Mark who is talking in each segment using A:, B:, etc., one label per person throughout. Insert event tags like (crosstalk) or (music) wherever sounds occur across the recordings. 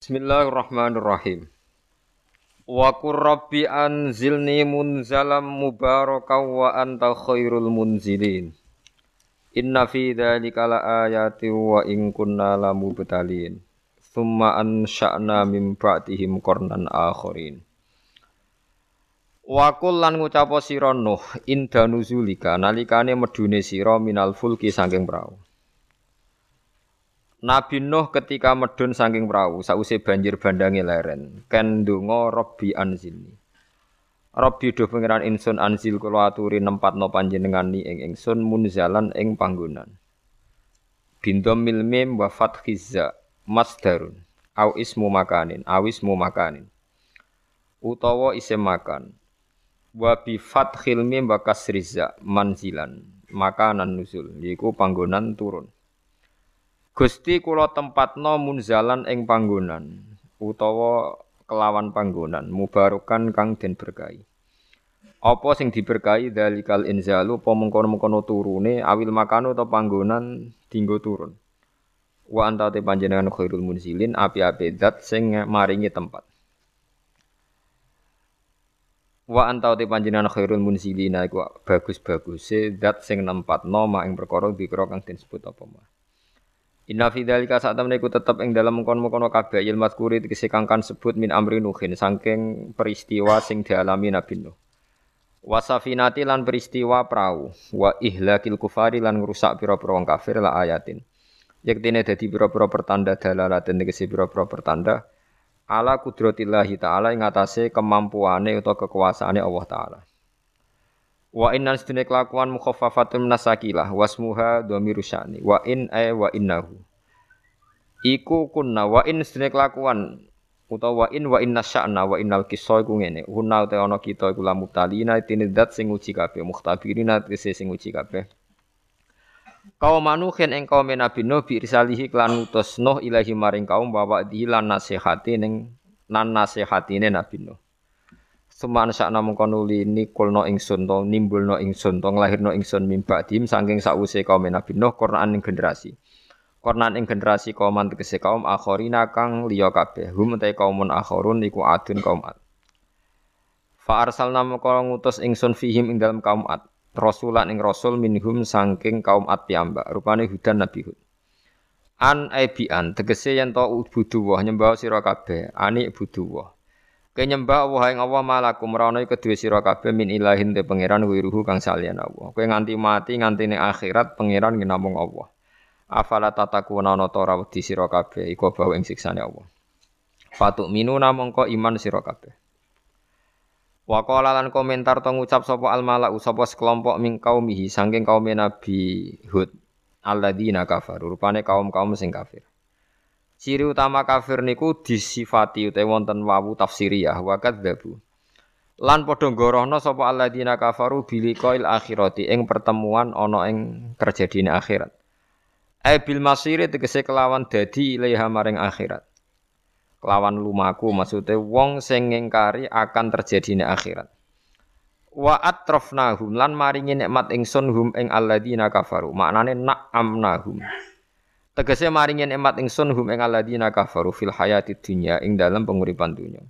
A: Bismillahirrahmanirrahim. Wa qur rabbi anzilni munzalam mubarakaw wa anta khairul munzilin. Inna fi dzalika laayatin wa in kunna lamubtalin. Tsumma ansha'na min ba'dihim qarnan akharin. Wa qul lan ngucap sira Nuh inda nuzulika nalikane medune sira minal fulki saking prau. Nabi Nuh ketika medun saking perahu sause banjir bandangi leren ken donga Rabbi anzilni. Rabbi do pangeran insun anzil kula aturi nempatno ni ing ingsun munzalan ing panggonan. Bindom mil mim wa fathizza masdarun au ismu makanin au ismu makanin. Utawa isim makan. Wa bi fathil mim manzilan makanan nuzul yiku panggonan turun. Gusti kula tempatno munzalan ing panggonan utawa kelawan panggonan mubarokan kang den berkahi. Apa sing diberkahi dalikal inzalu apa mengkono-mengkono turune awil makano atau panggonan dinggo turun. Wa anta te panjenengan khairul munzilin api-api zat sing maringi tempat. Wa anta te panjenengan khairul munzilin iku bagus-baguse zat sing nempatno mak ing perkara dikira kang den sebut apa mah. Inna fi dzalika saat temen iku tetep ing dalam mengkon-mengkon kabeh il mazkuri tegese sebut min amri nuhin saking peristiwa sing dialami Nabi Nuh. Wasafinati lan peristiwa perahu wa ihlakil kufari lan ngrusak pira-pira wong kafir la ayatin. Yektine dadi pira-pira pertanda dalalaten tegese pira-pira pertanda ala kudratillahi taala ing atase kemampuane utawa kekuasaane Allah taala. Wa innan sedene kelakuan mukhaffafatun nasakilah wasmuha dhamiru sya'ni wa in ay wa innahu. Iku kunna wa in sedene kelakuan utawa wa in wa inna sya'na wa innal qissa iku ngene. Hunna te ana kita iku lamu talina tinidat sing uji kabeh mukhtabirina tese sing uji kabeh. Kaum manuhin ing kaum Nabi Nuh bi klan utus Nuh ilahi maring kaum bawa dilan nasihati ning nan nasihatine Nabi Nuh. Suman sakna mengko nuli nikulno ingsun to nimbulno ingsun to nglahirno ingsun mimba dim saking sause kaum Nabi Nuh Quran ing generasi. Quran ing generasi kaum tegese kaum akhirina kang liya kabeh. Hum te kaumun akhirun iku adun kaum ad. Fa arsalna mengko ngutus ingsun fihim ing dalam kaum ad. Rasulan ing rasul minhum saking kaum ad piyambak. Rupane hudan Nabi Hud. An aibian tegese yen to buduwah nyembah sira kabeh. Ani buduwah. Kenyembah Allah ing Allah malakum rono kedue sira kabeh min ilahin te pangeran wiruhu kang salian Allah. Kowe nganti mati nganti ning akhirat pangeran namung Allah. Afala tatakuna ana ta ora wedi sira kabeh iku bau ing siksane Allah. Fatuk minu namung iman sira kabeh. Wa qala lan komentar to ngucap sapa al malau sapa sekelompok ming kaumihi saking kaum Nabi Hud alladzina kafaru rupane kaum-kaum sing kafir. Ciri utama kafir niku disifati utawa wonten wawu tafsiriyah wa kadzabu. Lan padha gorohna sapa alladzina kafaru biliqail akhirati ing pertemuan ana ing terjadine akhirat. Ai bil masiri tegese kelawan dadi ilaiha maring akhirat. Kelawan lumaku maksude wong sing ngingkari akan terjadine akhirat. Wa atrafnahum lan maringi nikmat ingsun hum ing alladzina kafaru. Maknane na'amnahum. Tegese maringi nikmat ingsun hum ing alladzina kafaru fil hayati dunya ing dalam penguripan dunya.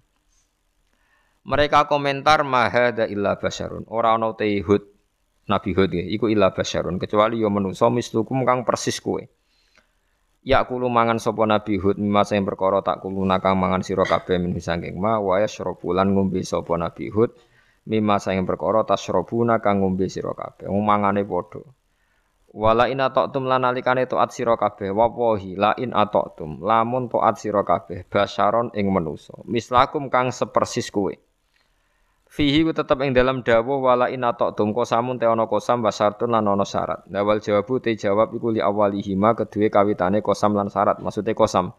A: Mereka komentar mahada illa basyarun. Ora ana te Hud Nabi Hud ya, iku illa basyarun kecuali yo menungso mislukum kang persis kowe. Ya kulo mangan sapa Nabi Hud mimma sing perkara tak kulo nakang mangan sira kabeh min saking ma wa yashrabu lan ngombe sapa Nabi Hud mimma sing perkara tasyrabuna kang ngombe sira kabeh. Mangane padha. Wala in atoktum lan nalikane taat sira kabeh. Wawahi la in atoktum. Lamun taat sira kabeh basyaron ing manusa mislakum kang sepersis kowe Fihi ku tetep ing dalam dawuh wala in atoktum kosamun te ana kosam basartun lan ana syarat. Dawal jawabu te jawab iku li awalihima kedue kawitane kosam lan syarat. Maksude kosam.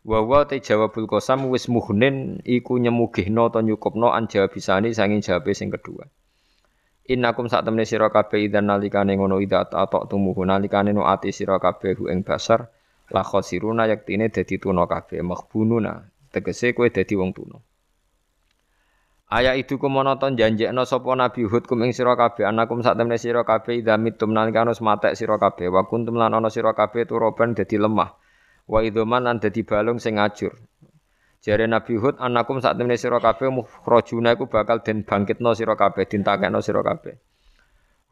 A: Wa wa te jawabul kosam wis muhnin iku nyemugihno to nyukupno an jawabisani sanging jawabe sing kedua Innakum sak temne sira kabeh idan nalikane ngono ida atok tumuhu. Nalikane no ati sira kabeh hu ing basar la khosiruna yaktine dadi tuna kabeh makhbununa tegese kowe dadi wong tuna. Aya itu kumonoton janjekno sapa Nabi Hud kum ing sira kabeh anakum sak temne sira kabeh ida mitum nalikane matek sira kabeh. Wa kuntum lan ana sira kabeh turoban dadi lemah. Wa idoman lan dadi balung sing ajur Jare Nabi Hud anakum saat temene sira kabeh mukhrajuna iku bakal den bangkitno sira kabeh, dintakekno sira kabeh.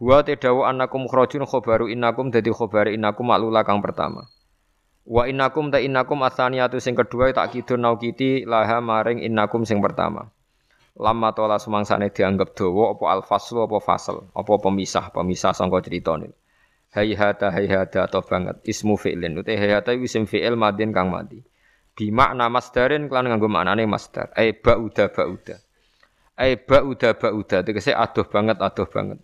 A: Wa tedawu anakum mukhrajun khobaru innakum dadi khobare innakum maklula kang pertama. Wa innakum ta innakum asaniyatu sing kedua tak kidun naukiti laha maring innakum sing pertama. Lama tola semangsane dianggap dawa apa al-faslu apa fasal, apa pemisah, pemisah sangka cerita ini. Hayhata hayhata atau banget ismu fi'lin uta hayhata isim fi'il madin kang mati bimakna masdarin kelan nganggo maknane masdar. Ai ba'uda ba'uda. Ai ba'uda ba'uda. Tegese adoh banget adoh banget.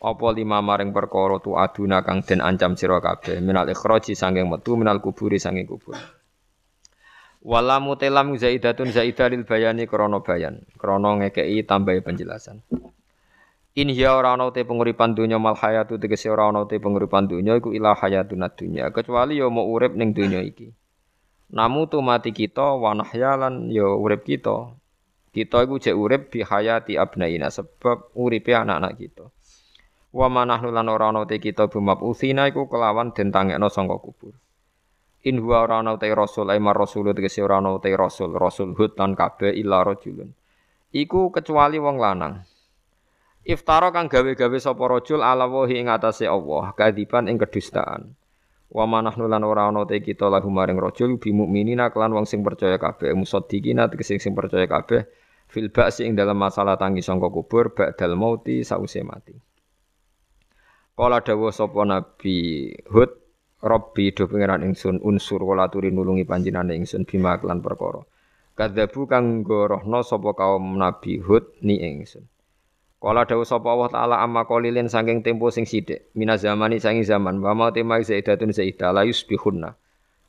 A: Apa lima maring perkara tu aduna kang den ancam sira kabeh? Minal ikhraji sanging metu minal kuburi sanging kubur. Wala mutelam zaidatun zaidah lil bayani krana bayan. Krana ngekeki tambahi penjelasan. In hiya ora ana te penguripan donya mal hayatu tegese ora ana te penguripan donya iku ilah hayatun dunya. Kecuali ya mau urip ning donya iki Namu tu mati kita wa nahyalan ya urip kita. Kita iku jek urip bi hayati abnaina sebab uripe anak-anak kita. Wa manahnu lan ora ana te kita bumab usina iku kelawan den tangekno sangka kubur. In huwa ora ana te rasul ai mar rasul tegese ora ana te rasul rasul hud lan kabeh illa rajulun. Iku kecuali wong lanang. Iftara kang gawe-gawe sapa rajul ala wahi ing atase Allah, kadiban ing kedustaan. Wa manahnu lan ora ana te kita lahu maring rajul bi mukminina kelan wong sing percaya kabeh musaddiqina tegese sing percaya kabeh fil ba'si ing dalam masalah tangi sangka kubur ba'dal mauti sause mati. Kala dawuh sapa Nabi Hud Rabbi do pangeran ingsun unsur wala turi nulungi panjenengan ingsun bima kelan perkara. Kadzabu kang gorohno sapa kaum Nabi Hud ni ingsun. Kala dawuh sapa Allah taala amma qalilin saking tempo sing sithik mina zamani saking zaman wa ma tema zaidatun zaida la yusbihunna.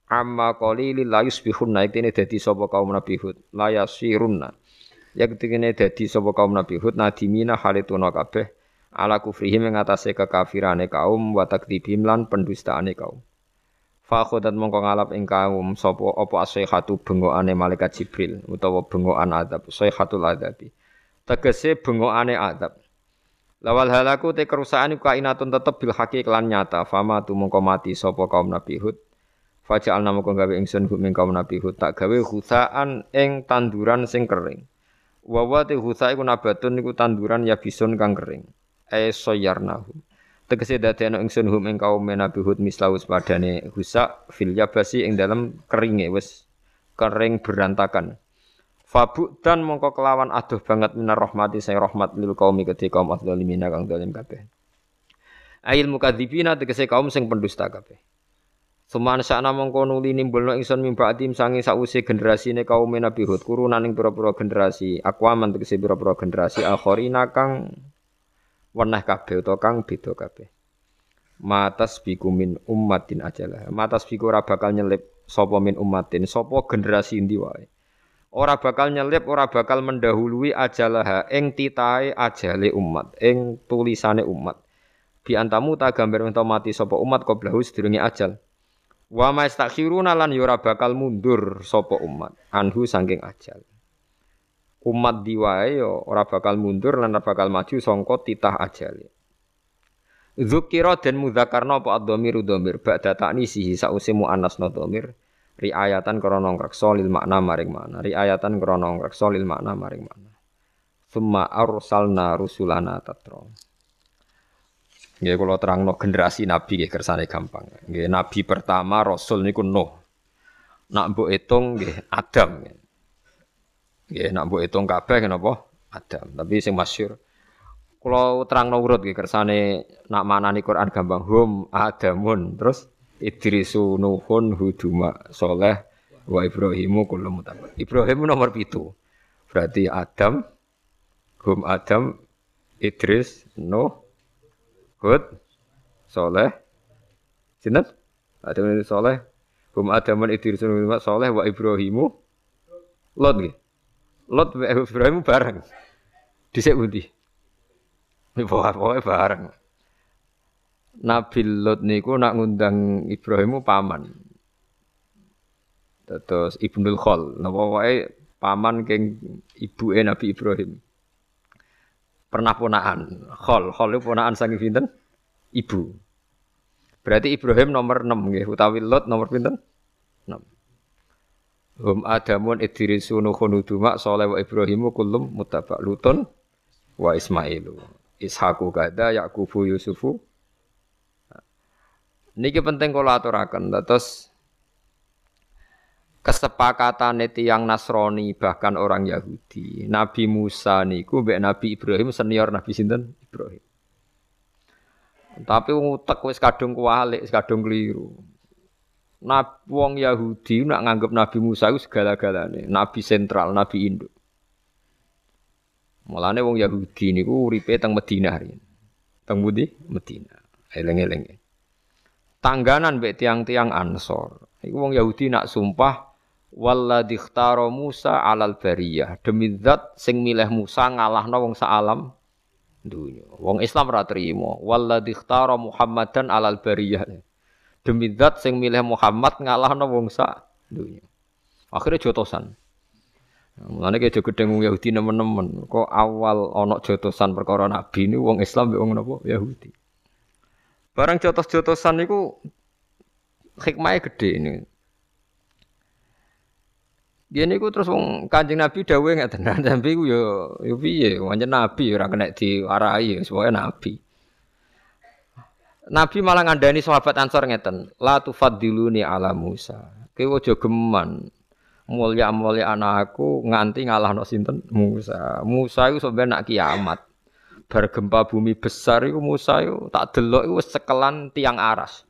A: Amma qalilin la yusbihunna iktene dadi sapa kaum Nabi Hud. La yasirunna ya ketikene dadi sapa kaum Nabi Hud nadimina halituna kabeh ala kufrihim ing atase kekafirane kaum wa takdibim lan pendustaane kaum. Fa khodat mongko ngalap ing kaum sapa apa asihatu bengokane malaikat Jibril utawa bengokan adab sayhatul adabi tegese bengokane adab. Lawal halaku te kerusakan iku kainatun tetep bil haqi kelan nyata. Fama tu mongko mati sapa kaum Nabi Hud. Faja'al nama kau gawe ingsun hum kaum Nabi Hud tak gawe husaan ing tanduran sing kering. Wawa te husa iku nabatun iku tanduran ya bisun kang kering. E soyarnahum. Tegese dadekno ingsun hum ing kaum Nabi Hud mislaus padane husa fil yabasi ing dalam keringe wis kering berantakan. Fabu dan mongko kelawan aduh banget minar rahmati saya rahmat lil kaumi ketika kaum adzzalimina kang zalim kabeh. Ail mukadzibina tegese kaum sing pendusta kabeh. Suman sakna mongko nuli nimbulno ingsun mimbatim sangi sause generasine kaum Nabi Hud kurunan ing pira-pira generasi akwaman tegese pira-pira generasi akhirina kang weneh kabeh utawa kang beda kabeh. Matas biku min ummatin ajalah. Matas biku ora bakal nyelip sapa min ummatin sapa generasi ndi wae ora bakal nyelip, ora bakal mendahului ajalah ing titahe ajale umat, ing tulisane umat. Bi antamu ta gambar ento mati sapa umat qoblahu sedurunge ajal. Wa mastakhiruna lan yo ora bakal mundur sapa umat anhu saking ajal. Umat diwae yo ora bakal mundur lan ora bakal maju sangka titah ajale. Zukira dan mudzakarna apa ad-dhamir dhamir ba'da ta'nisihi sause muannasna dhamir riayatan krana ngreksa lil makna maring makna riayatan krana ngreksa lil makna maring makna summa arsalna rusulana tatra Nggih kula terangno generasi nabi nggih kersane gampang. Nggih nabi pertama rasul niku Nuh. Nak mbok hitung nggih Adam. Nggih nak mbok hitung kabeh napa? Adam. Tapi sing masyhur kula terangno urut nggih kersane nak manani Quran gampang hum Adamun terus Idrisu Nuhun Huduma Soleh wa Ibrahimu kullu mutabar. Ibrahim nomor pitu. Berarti Adam, Hum Adam, Idris, Nuh, Hud, Soleh, Sinten? Adam ini Soleh, Hum Adam Idris Nuh Soleh wa Ibrahimu Lot nggih. Lot wa Ibrahim bareng. Dhisik pundi? Pokoke bareng. Nabi Lot niku nak ngundang Ibrahimu paman. Terus Ibnul Khol, napa wae paman keng ibuke Nabi Ibrahim. Pernah ponaan, Khol, Khol itu ponaan saking pinten? Ibu. Berarti Ibrahim nomor 6 nggih, utawi Lot nomor pinten? 6. Hum Adamun Idrisu Nuhun Uduma Soleh wa Ibrahimu kullum mutabak Lutun wa Ismailu Ishaku kada Yakubu Yusufu Niki penting kalau aturaken. Terus kesepakatan yang Nasrani bahkan orang Yahudi. Nabi Musa niku mbek Nabi Ibrahim senior Nabi sinten? Ibrahim. Tapi ngutek wis kadung kualik kadung keliru. Nabi wong Yahudi nak nganggep Nabi Musa itu segala-galane. Nabi sentral nabi induk. Mulane wong Yahudi niku uripe teng Madinah riyen teng Budi Madinah eleng-eleng tangganan mbek tiang-tiang Ansor iku wong Yahudi nak sumpah Walladzi ikhtara Musa alal bariyah. Demi zat sing milih Musa ngalahno wong alam dunya. Wong Islam ora trimo. Walladzi ikhtara Muhammadan alal bariyah. Demi zat sing milih Muhammad ngalahno wong sak dunya. Akhirnya jotosan. Mulane kayak jogo gedeng Yahudi nemen-nemen. Kok awal ana jotosan perkara nabi ini wong Islam wong napa Yahudi. Barang jotos-jotosan niku hikmahnya gede ini. Dia niku terus wong Kanjeng Nabi dawuhe nggak tenan (laughs) tapi ku yo yo piye wancen Nabi ora kena diwarai sebagai Nabi. Nabi malah ngandani sahabat Ansor ngeten, la tufaddiluni ala Musa. Kowe aja geman mulya-mulya anakku nganti ngalahno sinten Musa. Musa iku sampeyan nak kiamat. Bar gempa bumi besar iku Musa iku tak delok iku sekelan tiang aras.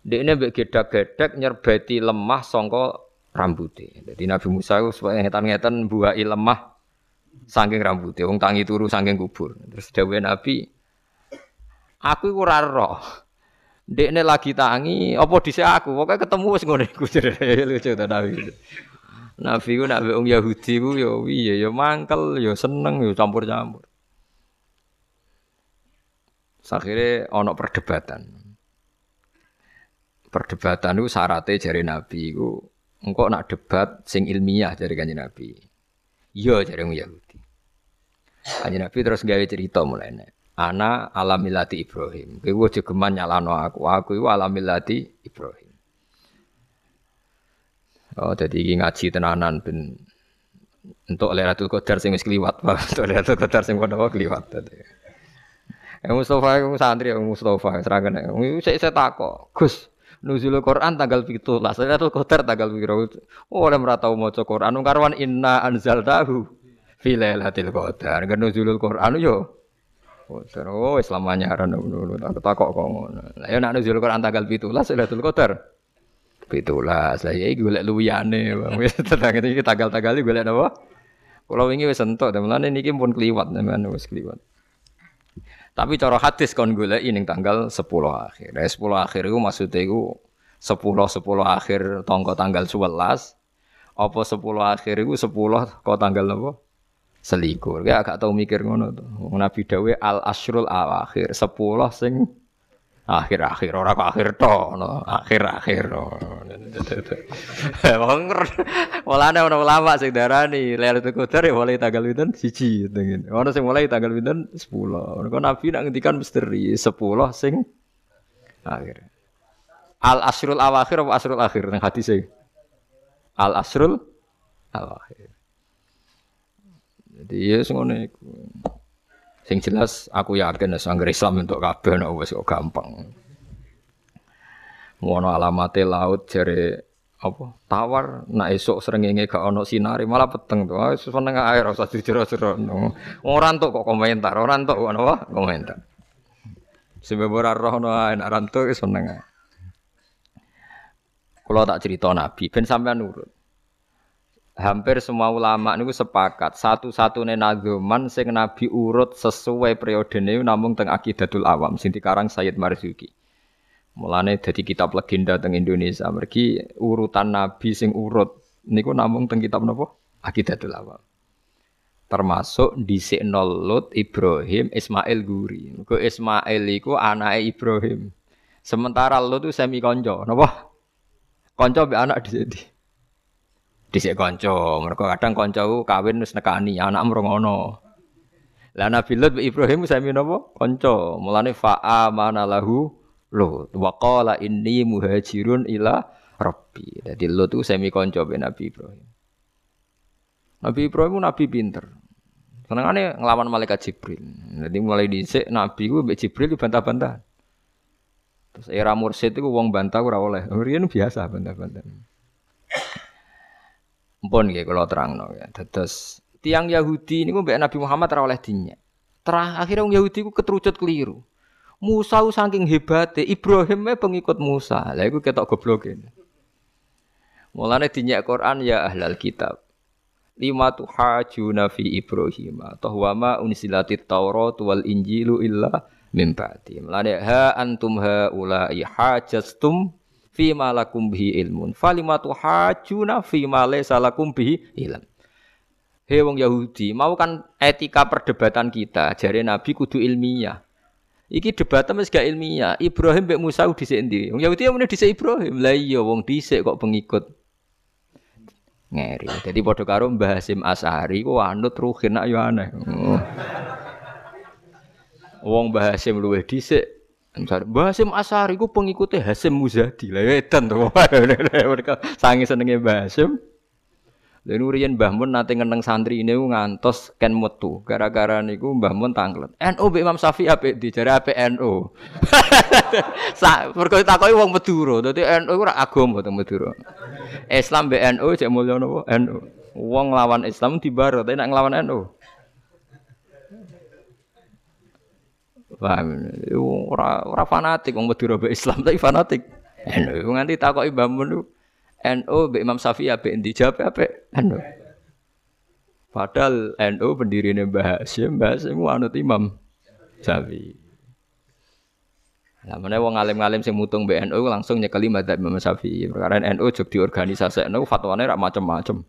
A: Dekne mbek gedak-gedek nyerbeti lemah sangka rambutnya. Jadi Nabi Musa itu supaya ngetan-ngetan buah lemah saking rambutnya. Wong tangi turu saking kubur. Terus dawe Nabi, aku iku ora roh. Lagi tangi, apa dhisik aku? Pokoke ketemu wis ngono iku (laughs) lucu ta Nabi. Nabi ku nak wong Yahudi ku ya piye ya mangkel ya seneng ya campur-campur. Akhirnya ono perdebatan. Perdebatan itu syaratnya jari Nabi itu engkau nak debat sing ilmiah dari kanjeng Nabi. Iya dari Yahudi. Kanjeng Nabi terus gawe cerita mulai Ana alamilati Ibrahim. Kowe geman nyalano aku. Aku iku alamilati Ibrahim. Oh, jadi iki ngaji tenanan ben untuk Lailatul Qadar sing wis kliwat, untuk (laughs) Lailatul Qadar sing kono kliwat. Ya Mustafa iku santri ya Mustafa, serangan. Saya saya takok, Gus, nuzulul Quran tanggal 17. Lailatul Qadar tanggal piro? Oh, ora ora tau maca Quran. Karwan inna anzaltahu fi lailatul qadar. Kan nuzulul Quran yo. Oh, Islamanya aran ngono. Tak takok kok ngono. Lah ya nek nuzulul Quran tanggal 17 Lailatul Qadar. Pitulah, saya iki golek luyane, Bang. Wis tetang iki tanggal-tanggal napa? Kalau wingi wis entuk, mulane niki pun kliwat, teman wis kliwat. Tapi cara hadis kon goleki ning tanggal 10 akhir. Nah, 10 akhir iku maksude iku 10 10 akhir tangga tanggal 11. Apa 10 akhir iku 10 kok tanggal apa? Selikur. Ya agak tau mikir ngono to. Nabi dawe al asrul akhir 10 sing akhir-akhir ora kok akhir to no. akhir-akhir. (laughs) Wong mulane ana ulama sing darani Lailatul Qadar ya mulai tanggal pinten? Siji ngene. Ana sing mulai tanggal pinten? 10 kok nabi nak ngendikan misteri 10 sing akhir. Al asrul awakhir apa asrul akhir nang hadis e al asrul awakhir. Jadi ya ngono iku Sing jelas aku yakin sangger Islam untuk kabeh nek wis kok gampang. Ngono alamate laut jare apa tawar nak esuk srengenge gak ono sinari malah peteng to. Wis seneng air ora usah dijero-jero ora entuk kok komentar ora entuk ono apa? Komentar. Sebab ora roh nak rantuk wis seneng kula tak cerita nabi ben sampean nurut hampir semua ulama niku sepakat satu-satunya nagoman sing nabi urut sesuai periode ini namun teng akidatul awam sing dikarang Sayyid Marzuki. Mulane dadi kitab legenda teng Indonesia mergi urutan nabi sing urut niku namun teng kitab napa? Akidatul awam. Termasuk di Lut Ibrahim Ismail Guri. Ke Ismail iku anake Ibrahim. Sementara Lut itu semi konco, napa? Konco be anak di sini dhisik kanca. Mergo kadang kanca kawin wis nekani anak mrongono. Lah Nabi Lut Ibrahim sami napa? Kanca. Mulane fa'a mana lahu Lut. Wa qala inni muhajirun ila Rabbi. Jadi Lut itu semi konco Nabi Ibrahim. Nabi Ibrahim nabi pinter. Senengane ngelawan malaikat Jibril. Jadi mulai dhisik nabi ku mbek Jibril bantah-bantah. Terus era mursid itu wong bantah ora oleh. Riyen biasa bantah-bantah. Mpun nggih kula terangno ya. Terus tiang Yahudi niku mbek Nabi Muhammad ora oleh dinyak. Terakhir wong Yahudi ku ketrucut keliru. Musa saking hebate, Ibrahim pengikut Musa. Lah iku ketok gobloke. Mulane dinyak Quran ya ahlal kitab. Lima tuhajuna fi Ibrahim. Toh wa ma unsilatit Taurat wal Injilu illa min ba'di. Mulane ha antum ha ulai hajastum fi ma lakum bihi ilmun. Falima tuhajuna fi ma laysa lakum bihi ilm. Hei wong Yahudi, mau kan etika perdebatan kita, jari Nabi kudu ilmiah. Iki debatnya wis gak ilmiah. Ibrahim mbek Musa dhisik endi? Wong Yahudi muni dhisik Ibrahim. Lah iya wong dhisik kok pengikut ngeri. Jadi padha karo Mbah Hasim Asari ku anut ruhin nak yo aneh. Oh. Wong Mbah Hasim luwih dhisik. Misal Mbah Hasim Asari ku pengikutnya Hasim Muzadi. Lah edan to. (laughs) Mereka sangi senenge Mbah Hasim. Lha riyen Mbah Mun nate ngeneng santri ini ngantos ken metu. Gara-gara niku Mbah Mun tanglet. NU Mbak Imam Syafi'i apik dijare apik NU. (laughs) Sak mergo takoki wong Madura. Dadi NU ora agama to Madura. Islam mbek NU cek mulya napa? NU. Wong nglawan Islam dibaro, tapi nek nglawan NU. Paham? Ora ora fanatik wong Madura mbek Islam tapi fanatik. NU nganti takoki Mbah Mun NU Mbak Imam Syafi'i apa yang dijawab apa? NU. Padahal NU pendiri Mbah Hasyim, Mbah Hasyim anut Imam Syafi'i. Lah meneh wong alim-alim sing mutung BNU langsung nyekeli madzhab Imam Syafi'i. Perkara NU jog di organisasi NU fatwane rak macam-macam.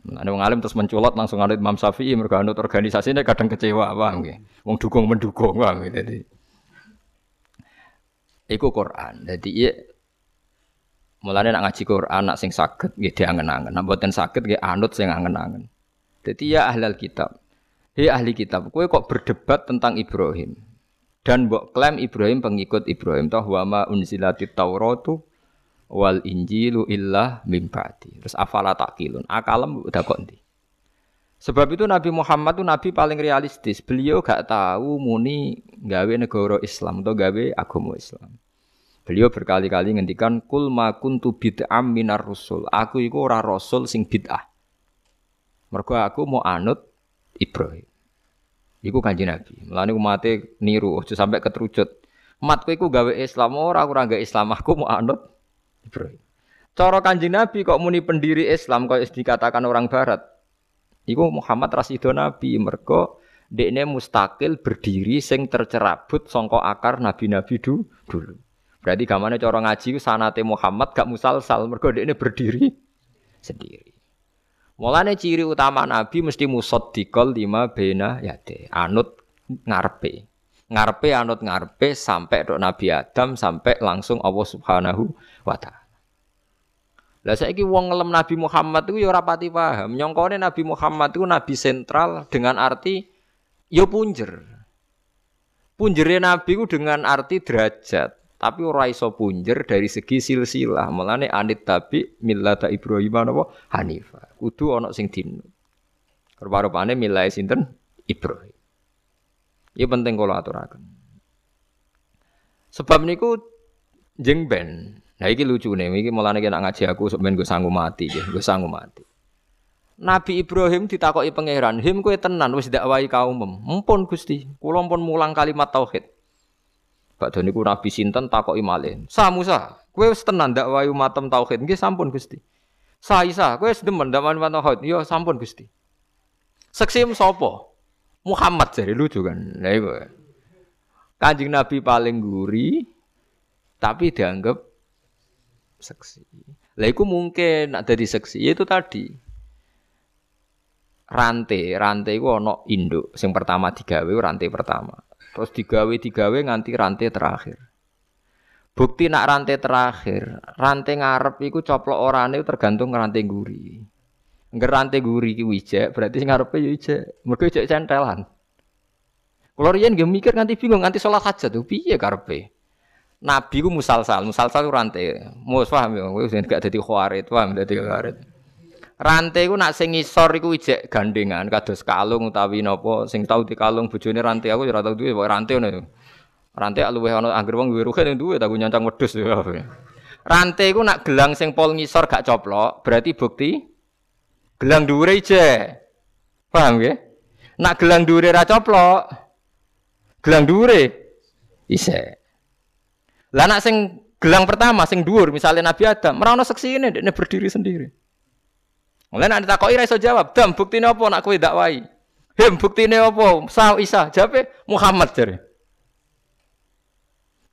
A: Nah, wong alim terus menculot langsung anut Imam Syafi'i mergo anut organisasine kadang kecewa paham nggih. Wong dukung mendukung paham Jadi Iku Quran. Jadi iya Mulane nak ngaji Quran nak sing saged nggih diangen-angen. Nak mboten saged nggih anut sing angen-angen. Dadi ya ahlal kitab. Hei ahli kitab, kowe kok berdebat tentang Ibrahim. Dan mbok klaim Ibrahim pengikut Ibrahim toh wa ma unzilati Tauratu wal Injilu illa mim Terus afala takilun. Akalem udah kok ndi? Sebab itu Nabi Muhammad itu nabi paling realistis. Beliau gak tahu muni gawe negara Islam atau gawe agama Islam. Beliau berkali-kali ngendikan kul ma kuntu bid'am minar rusul. Aku iku ora rasul sing bid'ah. Mergo aku mau anut Ibrahim. Iku kanji Nabi. Mulane umate niru aja sampai ketrucut. Mat kowe iku gawe Islam ora ora gawe Islam aku mau anut Ibrahim. Cara kanji Nabi kok muni pendiri Islam kok dikatakan orang barat. Iku Muhammad Rasido Nabi mergo dekne mustakil berdiri sing tercerabut songko akar nabi-nabi dulu. Berarti gamane cara ngaji sanate Muhammad gak musalsal mergo ini berdiri sendiri. Mulane ciri utama Nabi mesti musaddiqal lima bena yate, anut ngarepe. Ngarepe anut ngarepe sampai dok Nabi Adam sampai langsung Allah Subhanahu wa taala. Lah saiki wong ngelem Nabi Muhammad itu ya ora pati paham. Nyongkone Nabi Muhammad itu nabi sentral dengan arti ya punjer. Punjere Nabi itu dengan arti derajat. Tapi ora iso punjer dari segi silsilah. Mulane anit tabi millata Ibrahim napa Hanifa. Kudu ana sing dinut. Rupa-rupane milai sinten Ibrahim. Ini penting kalau aturaken. Sebab niku jeng ben. Nah iki lucu nih, iki mulane nek ngaji aku ben gue sanggup mati, gue sanggup mati. Nabi Ibrahim ditakoki pangeran, "Him kowe tenan wis dakwahi kaum Mumpun Gusti, kula pun mulang kalimat tauhid." Bakdo niku Nabi sinten takoki malih. Sa Musa, kowe wis tenan ndak wayu matem tauhid? Nggih sampun Gusti. Sa Isa, kowe wis demen tauhid? Ya sampun Gusti. Seksim sapa? Muhammad jadi lucu kan. Nah iku. Kanjeng Nabi paling guri tapi dianggap seksi. Lah iku mungkin ada di seksi itu tadi. Rantai, rantai iku ana induk sing pertama digawe rantai pertama. Terus digawe-digawe nganti rantai terakhir. Bukti nak rantai terakhir, rantai ngarep iku coplok orane tergantung rantai guri. Ngger rantai guri ki wijek, berarti ngarepe yo ijek. Mergo ijek centelan. Kulo riyen nggih mikir nganti bingung nganti salat hajat tuh piye karepe. Nabi ku musalsal, musalsal ku rantai. Mus paham ya, kowe gak dadi khawarit, paham dadi khawarit. Rantai ku nak sing ngisor iku ijek gandengan kados kalung utawi napa sing tau dikalung bojone rantai aku ya ora tau duwe rantai ngono. Rantai luwih ana anggere wong duwe rugen duwe tak nyancang wedhus ya. Rantai ku nak gelang sing pol ngisor gak coplok, berarti bukti gelang dhuwure ijek. Paham ya? Nak gelang dhuwure ra coplok, gelang dhuwure isek. Lah nak sing gelang pertama sing dhuwur misalnya Nabi Adam, ora ono seksine dekne berdiri sendiri. Mulai nak ditakoki ra iso jawab, "Dam, buktine apa nak kowe dakwai?" "Hem, buktine apa?" "Sa Isa." Jawabe Muhammad jare.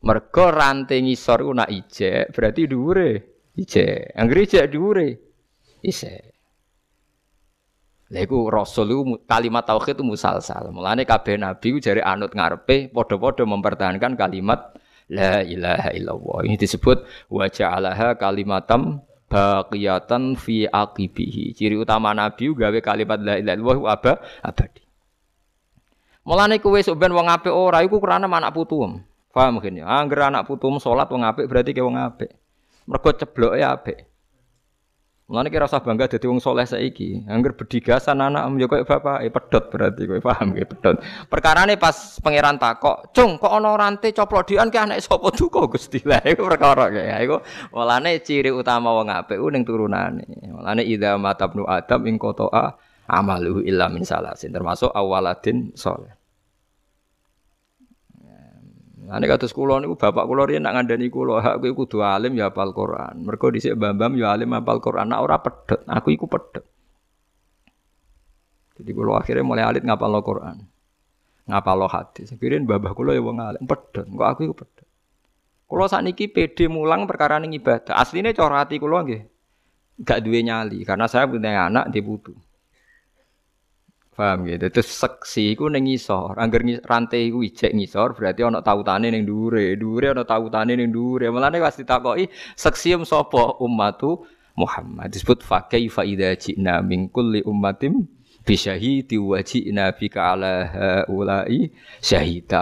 A: Mergo ranting ngisor nak ijek, berarti dhuwure ijek. Anggere ijek dhuwure isek. Lha iku rasul iku kalimat tauhid itu musalsal. Mulane kabeh nabi ku jare anut ngarepe padha-padha mempertahankan kalimat La ilaha illallah. Ini disebut wa ja'alaha kalimatam baqiyatan fi aqibihi. Ciri utama Nabi gawe kalimat la ilaha illallah aba abadi. Mulane kowe sok ben wong apik ora iku krana anak putuem. Paham mungkin ya? Angger anak putuem salat wong apik berarti ke wong apik. Mergo cebloke apik. Mulane kira usah bangga dadi wong soleh saiki. Angger bedigasan anak yo koyo bapak, eh pedot berarti kowe paham ge pedot. Perkarane pas pangeran takok, "Cung, kok ana rante coplok dian ki anake sapa duka Gusti?" Lah iku perkara ya. Iku mulane ciri utama wong apik ning turunane. Mulane idza matabnu adam ing qata'a amaluhu illa min salasin termasuk awaladin soleh. Ane kados kula niku bapak kula riyen nak ngandani kula, hak kowe kudu alim ya hafal Quran. Mergo dhisik Bambam ya alim hafal Quran, nak ora pedhot. Aku iku pedhot. Jadi kula akhirnya mulai alit ngapal Quran. Ngapal hadis. Kirin babah kula ya wong alim pedhot. Kok aku iku pedhot. Kula sakniki PD mulang perkara ning ibadah. Asline cara ati kula nggih gak duwe nyali karena saya punya anak di putu. Paham gitu. Terus seksi iku ning ngisor. Angger rantai iku ijek ngisor berarti ana tautane ning dhuwure. Dhuwure ana tautane ning dhuwure. Mulane pas ditakoki seksi sapa ummatu Muhammad. Disebut fa kaifa idza ji'na min kulli ummatin bi syahidi wa ji'na bika ala.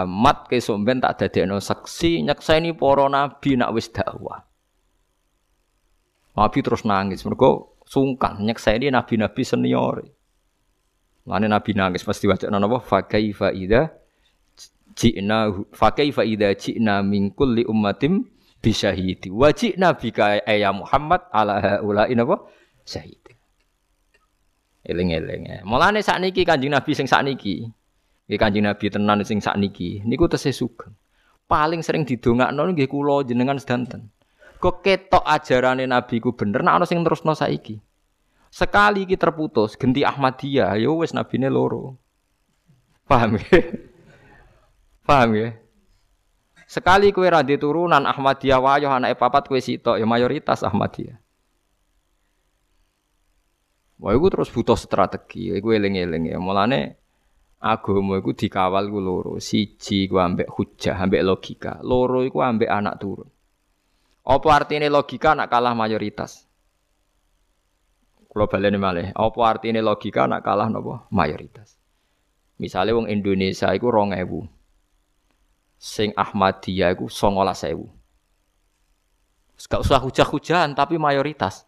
A: Mat ke somben tak dadekno seksi nyekseni para nabi nak wis dakwah. Nabi terus nangis mergo sungkan nyekseni nabi-nabi senior. Lane Nabi nangis pasti waca napa fa kaifa idza ji'na fa kaifa idza ji'na min kulli ummatin bi syahidi wa ji'na bika ya Muhammad ala haula napa syahid. Eling-eling. Ya. Mulane sakniki Kanjeng Nabi sing sakniki. Nggih Kanjeng Nabi tenan sing sakniki niku tesih sugeng. Paling sering didongakno nggih kula jenengan sedanten. Kok ketok ajarane Nabi ku bener nek ana sing terusno saiki. Sekali kita terputus, genti Ahmadiyah, ya wes nabine loro. Paham ya? Paham ya? Sekali kue radi turunan Ahmadiyah wayo anak papat kue sitok ya mayoritas Ahmadiyah. Wah, itu terus butuh strategi. Iku eling-eling ya. Mulane agama iku dikawal ku loro. Siji ku ambek hujah, ambek logika. Loro iku ambek anak turun. Apa artinya logika nak kalah mayoritas? Kalau baleni malih, apa artinya logika nak kalah nopo mayoritas. Misalnya wong Indonesia iku ewu, Sing Ahmadiyah iku ewu. Gak usah hujah-hujahan tapi mayoritas.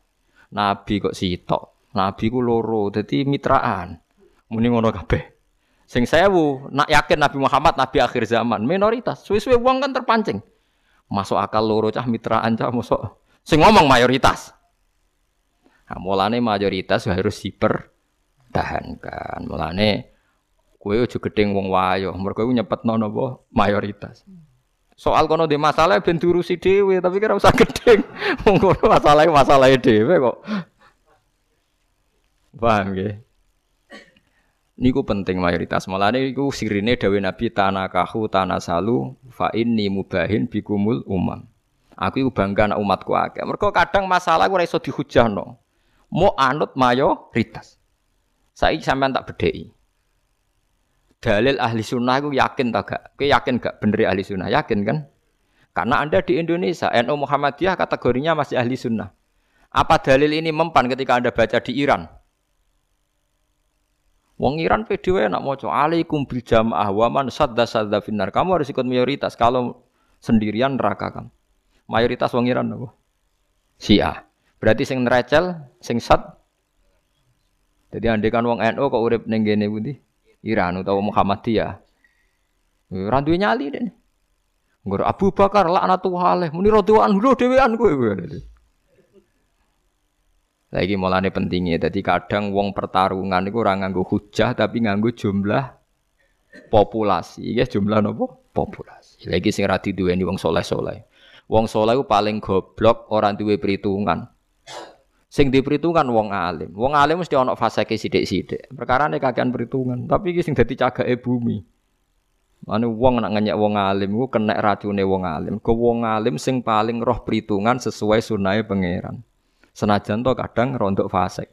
A: Nabi kok sitok. Nabi ku loro, jadi mitraan. Muni ngono kabeh. Sing sewu, nak yakin Nabi Muhammad nabi akhir zaman, minoritas. Suwe-suwe wong kan terpancing. Masuk akal loro cah mitraan cah masuk. Sing ngomong mayoritas. Nah, mulane mayoritas harus dipertahankan. Mulane kue ojo gedeng wong wayo, mergo nyepetno napa mayoritas. Soal kono di masalah ben diurusi dhewe, tapi kira usah gedeng. (laughs) Wong kono masalah masalah dhewe kok. Paham nggih? Niku penting mayoritas. Mulane iku sirine dawe Nabi tanakahu tanasalu fa inni mubahin bikumul umam. Aku iku bangga anak umatku akeh. Mergo kadang masalah ora iso dihujahno mau anut mayoritas. Saya sampean tak bedheki. Dalil ahli sunnah aku yakin tak gak? Kowe yakin gak bener ahli sunnah? Yakin kan? Karena Anda di Indonesia, NU Muhammadiyah kategorinya masih ahli sunnah. Apa dalil ini mempan ketika Anda baca di Iran? Wong Iran PDW nak mau alaikum bil jamaah wa man sadda sadda finnar. Kamu harus ikut mayoritas. Kalau sendirian neraka kan. Mayoritas wong Iran apa? Syiah. Berarti sing nerecel, sing sat. Jadi andai kan wong NU kok urip ning kene pundi? Iran utawa Muhammadiyah. Ora duwe nyali dene. Nggur Abu Bakar laknatullah alaih muni radhiyallahu anhu dhewean kowe. Lagi mulane pentingnya, jadi kadang wong pertarungan itu orang nganggo hujah tapi nganggo jumlah populasi, ya jumlah nopo populasi. Lagi sing rati dua ini wong soleh soleh. Wong soleh itu paling goblok orang duwe perhitungan. Sing di perhitungan wong alim. Wong alim mesti ono fase ke sidik sidik. Perkara ini kakean perhitungan. Tapi sing dadi cagake bumi. Mana wong nak ngenyek wong alim ku kena racune wong alim. Ke wong alim sing paling roh perhitungan sesuai sunai pangeran. Senajan to kadang rontok fasik.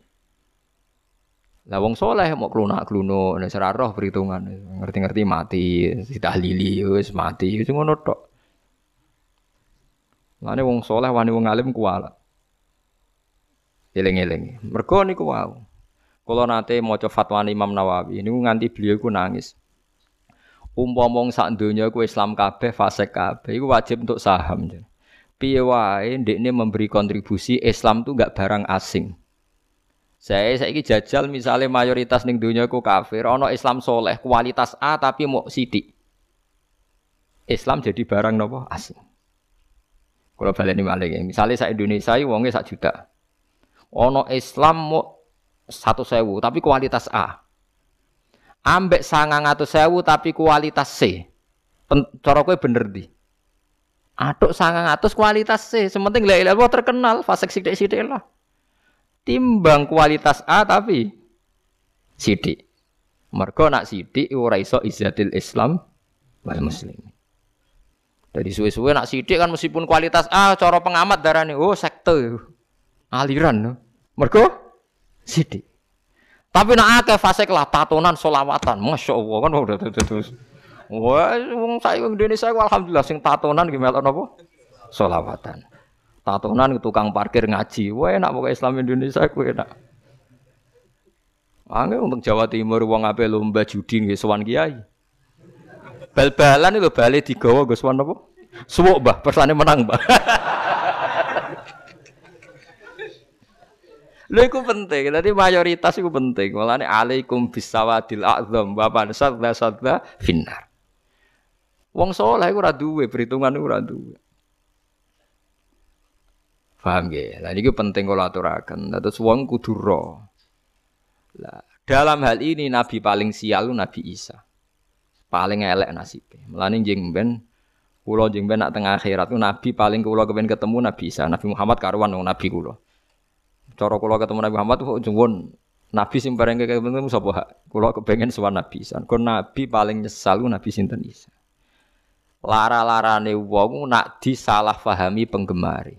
A: Lah wong soleh mau klunak-kluno nek ora roh perhitungan. Ngerti-ngerti mati, ditahlili wis mati wis ngono tok. Lane wong soleh wani wong alim kuwala. Eling-eling. Mergo niku wau. Kula nate maca fatwa Imam Nawawi niku nganti beliau ku nangis. Umpama wong sak donya ku Islam kabeh, fasik kabeh iku wajib untuk saham. Piye wae ndekne memberi kontribusi Islam tuh gak barang asing. Saya saiki jajal misalnya mayoritas ning dunia ku kafir, ono Islam soleh kualitas A tapi mau sidik. Islam jadi barang nopo asing. Kalau baleni malih ya. Misalnya saya Indonesia wonge sak juta. Ono Islam satu sewu tapi kualitas A. Ambek sangang atau sewu tapi kualitas C. Cara kowe bener di. Atuk sangang atus kualitas C, sementing la ilaha terkenal, fasek sidik-sidik lah. Timbang kualitas A tapi sidik. Mergo nak sidik ora iso Islam wal muslim. Dari suwe-suwe nak sidik kan meskipun kualitas A cara pengamat darane oh sekte aliran. Mergo sidik. Tapi nak akeh fasek lah tatonan solawatan, masya Allah kan udah terus. Wah, wong saya Indonesia alhamdulillah sing tatonan gimana napa? Solawatan. Tatonan tukang parkir ngaji. Wah, enak pokoke Islam Indonesia kuwi enak. Angge untuk Jawa Timur wong ape lomba judi nggih sowan kiai. Bal-balan itu bali digawa nggo sowan apa? Suwuk, Mbah, persane menang, Mbah. (laughs) Lha iku penting, dadi mayoritas iku penting. Mulane alaikum bisawadil a'zam wa sadda sadda finnar. Wong soleh iku ora duwe, perhitungan iku ora duwe. Paham nggih? Lah niki penting kula aturaken. Terus wong kudu ro. Lah, dalam hal ini nabi paling sial Nabi Isa. Paling elek nasibnya. Mulane jeng ben kula jeng ben nak tengah akhirat nabi paling kula kepen ketemu Nabi Isa. Nabi Muhammad karuan wong nabi kula. Cara kula ketemu Nabi Muhammad kok jengwon Nabi sing bareng ketemu sapa? Kula kepengen sowan Nabi Isa. Kok nabi paling nyesal Nabi sinten Isa lara-larane wong nak disalahpahami penggemari.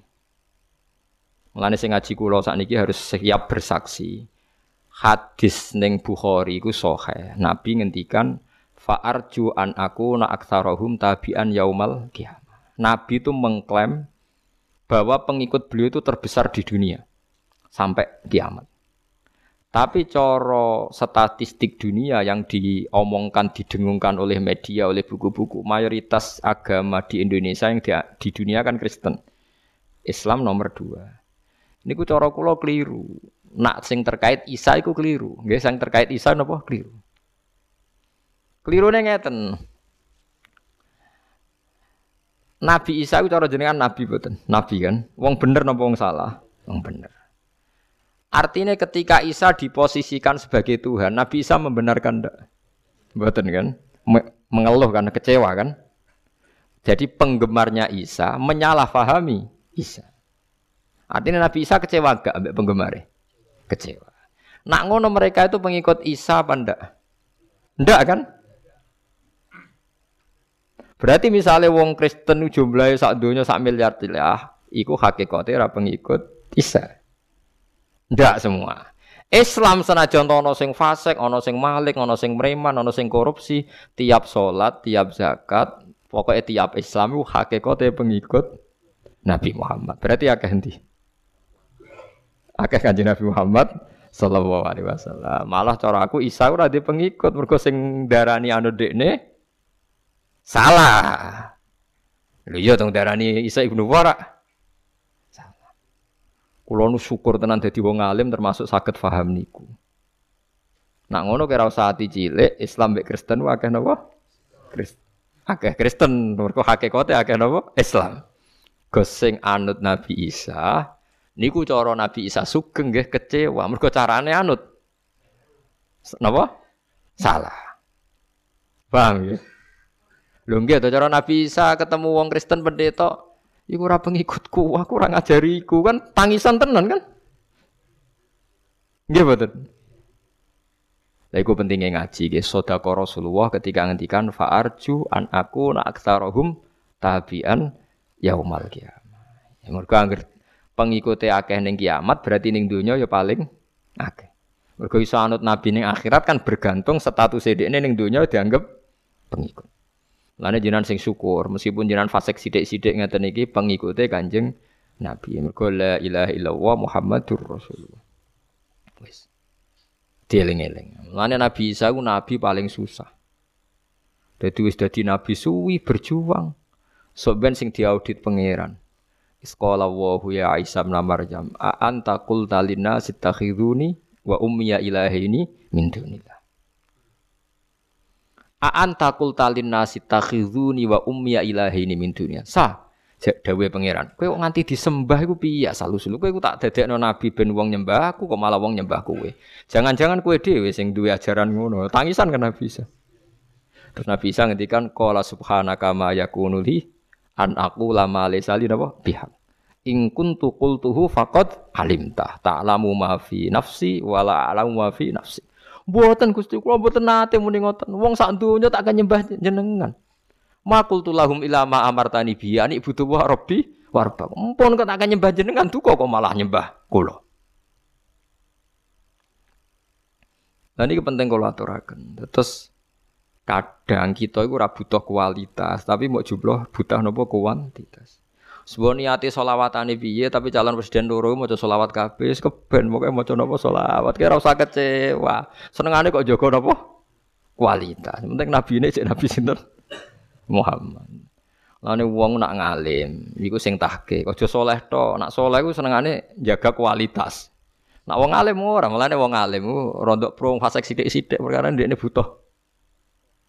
A: Mulane sing ngaji kula sakniki harus siap bersaksi. Hadis ning Bukhari iku sahih. Nabi ngendikan fa'arju an aku na aktsarahum tabi'an yaumal kiamat. Nabi itu mengklaim bahwa pengikut beliau itu terbesar di dunia sampai kiamat. Tapi coro statistik dunia yang diomongkan, didengungkan oleh media, oleh buku-buku, mayoritas agama di Indonesia yang di, di dunia kan Kristen. Islam nomor dua. Ini ku coro kulo keliru. Nak sing terkait Isa itu keliru. Nggih sing terkait Isa napa keliru. Keliru ngeten. Nabi Isa itu cara jenengan nabi betul. Nabi kan. Wong bener napa wong salah? Wong bener. Artinya ketika Isa diposisikan sebagai Tuhan, Nabi Isa membenarkan enggak? Betul kan? Mengeluh karena kecewa kan? Jadi penggemarnya Isa menyalahfahami Isa. Artinya Nabi Isa kecewa enggak ambek penggemarnya? Kecewa. Nak ngono mereka itu pengikut Isa apa enggak? Enggak kan? Berarti misalnya wong Kristen jumlahnya sak dunia sak miliar tilah, iku hakikatnya pengikut Isa. Ndak semua. Islam senajan ana sing fasik, ana sing malik, ana sing preman, ana sing korupsi, tiap salat, tiap zakat, pokoknya tiap Islam itu hakikate pengikut Nabi Muhammad. Berarti akeh endi? Akeh kanjeng Nabi Muhammad sallallahu alaihi wasallam. Malah cara aku Isa ora di pengikut mergo sing darani anu dekne salah. Lho iya dong darani Isa ibnu Wara. Kulo nu syukur tenan dadi wong alim termasuk saged paham niku. Nak ngono kira usah ati cilik Islam mek Kristen wae akeh napa? Kristen. Akeh Kristen mergo hakikate akeh napa? Islam. Gosing anut Nabi Isa niku cara Nabi Isa sugeng nggih kecewa mergo carane anut. Napa? Salah. Paham ya? Lho nggih cara Nabi Isa ketemu wong Kristen pendeta, iku ora pengikutku, aku ora ngajariku kan tangisan tenan kan? Nggih mboten. Lah iku pentingnya ngaji nggih sedekah Rasulullah ketika ngendikan fa'arju an aku na aktsarahum tabian yaumal kiamah. Ya mergo anggere pengikuti akeh ning kiamat berarti ning donya ya paling akeh. Mergo iso anut nabi ning akhirat kan bergantung status dhekne ning donya dianggap pengikut. Lane jinan sing syukur, meskipun jinan fasik sidik-sidik ngeten iki pengikute Kanjeng Nabi. Mergo la ilaha illallah Muhammadur Rasulullah. Wis. Dieling-eling. Lane Nabi Isa ku nabi paling susah. Dadi wis dadi nabi suwi berjuang. Sok ben sing diaudit pangeran. Iskola wa ya Isa bin Maryam, a anta qulta wa ummiya ilahini min dunillah. Aan takul talin nasi takhizuni wa ummiya ilahi ini min dunia. Sah. Dawe pangeran. Kowe kok nganti disembah iku piye asal usul kowe tak dadekno nabi ben wong nyembah aku kok malah wong nyembah kowe. Jangan-jangan kowe dhewe sing duwe ajaran ngono. Tangisan kan Nabi. Terus Nabi Isa ngendikan qala subhanaka ma yakunu an aku lama lesali napa pihak. In kuntu qultuhu faqad alimta ta'lamu ma fi nafsi wala a'lamu ma fi nafsi. Mboten Gusti kula mboten nate muni ngoten. Wong sak donya tak nyembah jenengan. Makul tulahum ila ma amartani bi ani butuh wa rabbi warba. Mumpun kok tak nyembah jenengan duka kok malah nyembah kula. Nah ini penting kalau aturakan. Terus kadang kita itu butuh kualitas, tapi mau jumlah butuh nopo kuantitas. Sebuah niati solawatane piye tapi calon presiden loro mau solawat kabeh keben mau maca napa solawat kira usah kecewa. Senengane kok jaga napa kualitas. Penting nabi ini cek nabi sinten Muhammad. Lane wong nak ngalim iku sing tahke. Aja soleh to, nak soleh iku senengane jaga kualitas. Nak wong alim ora, mulane wong alim rondok pro fasek sithik-sithik perkara ndekne butuh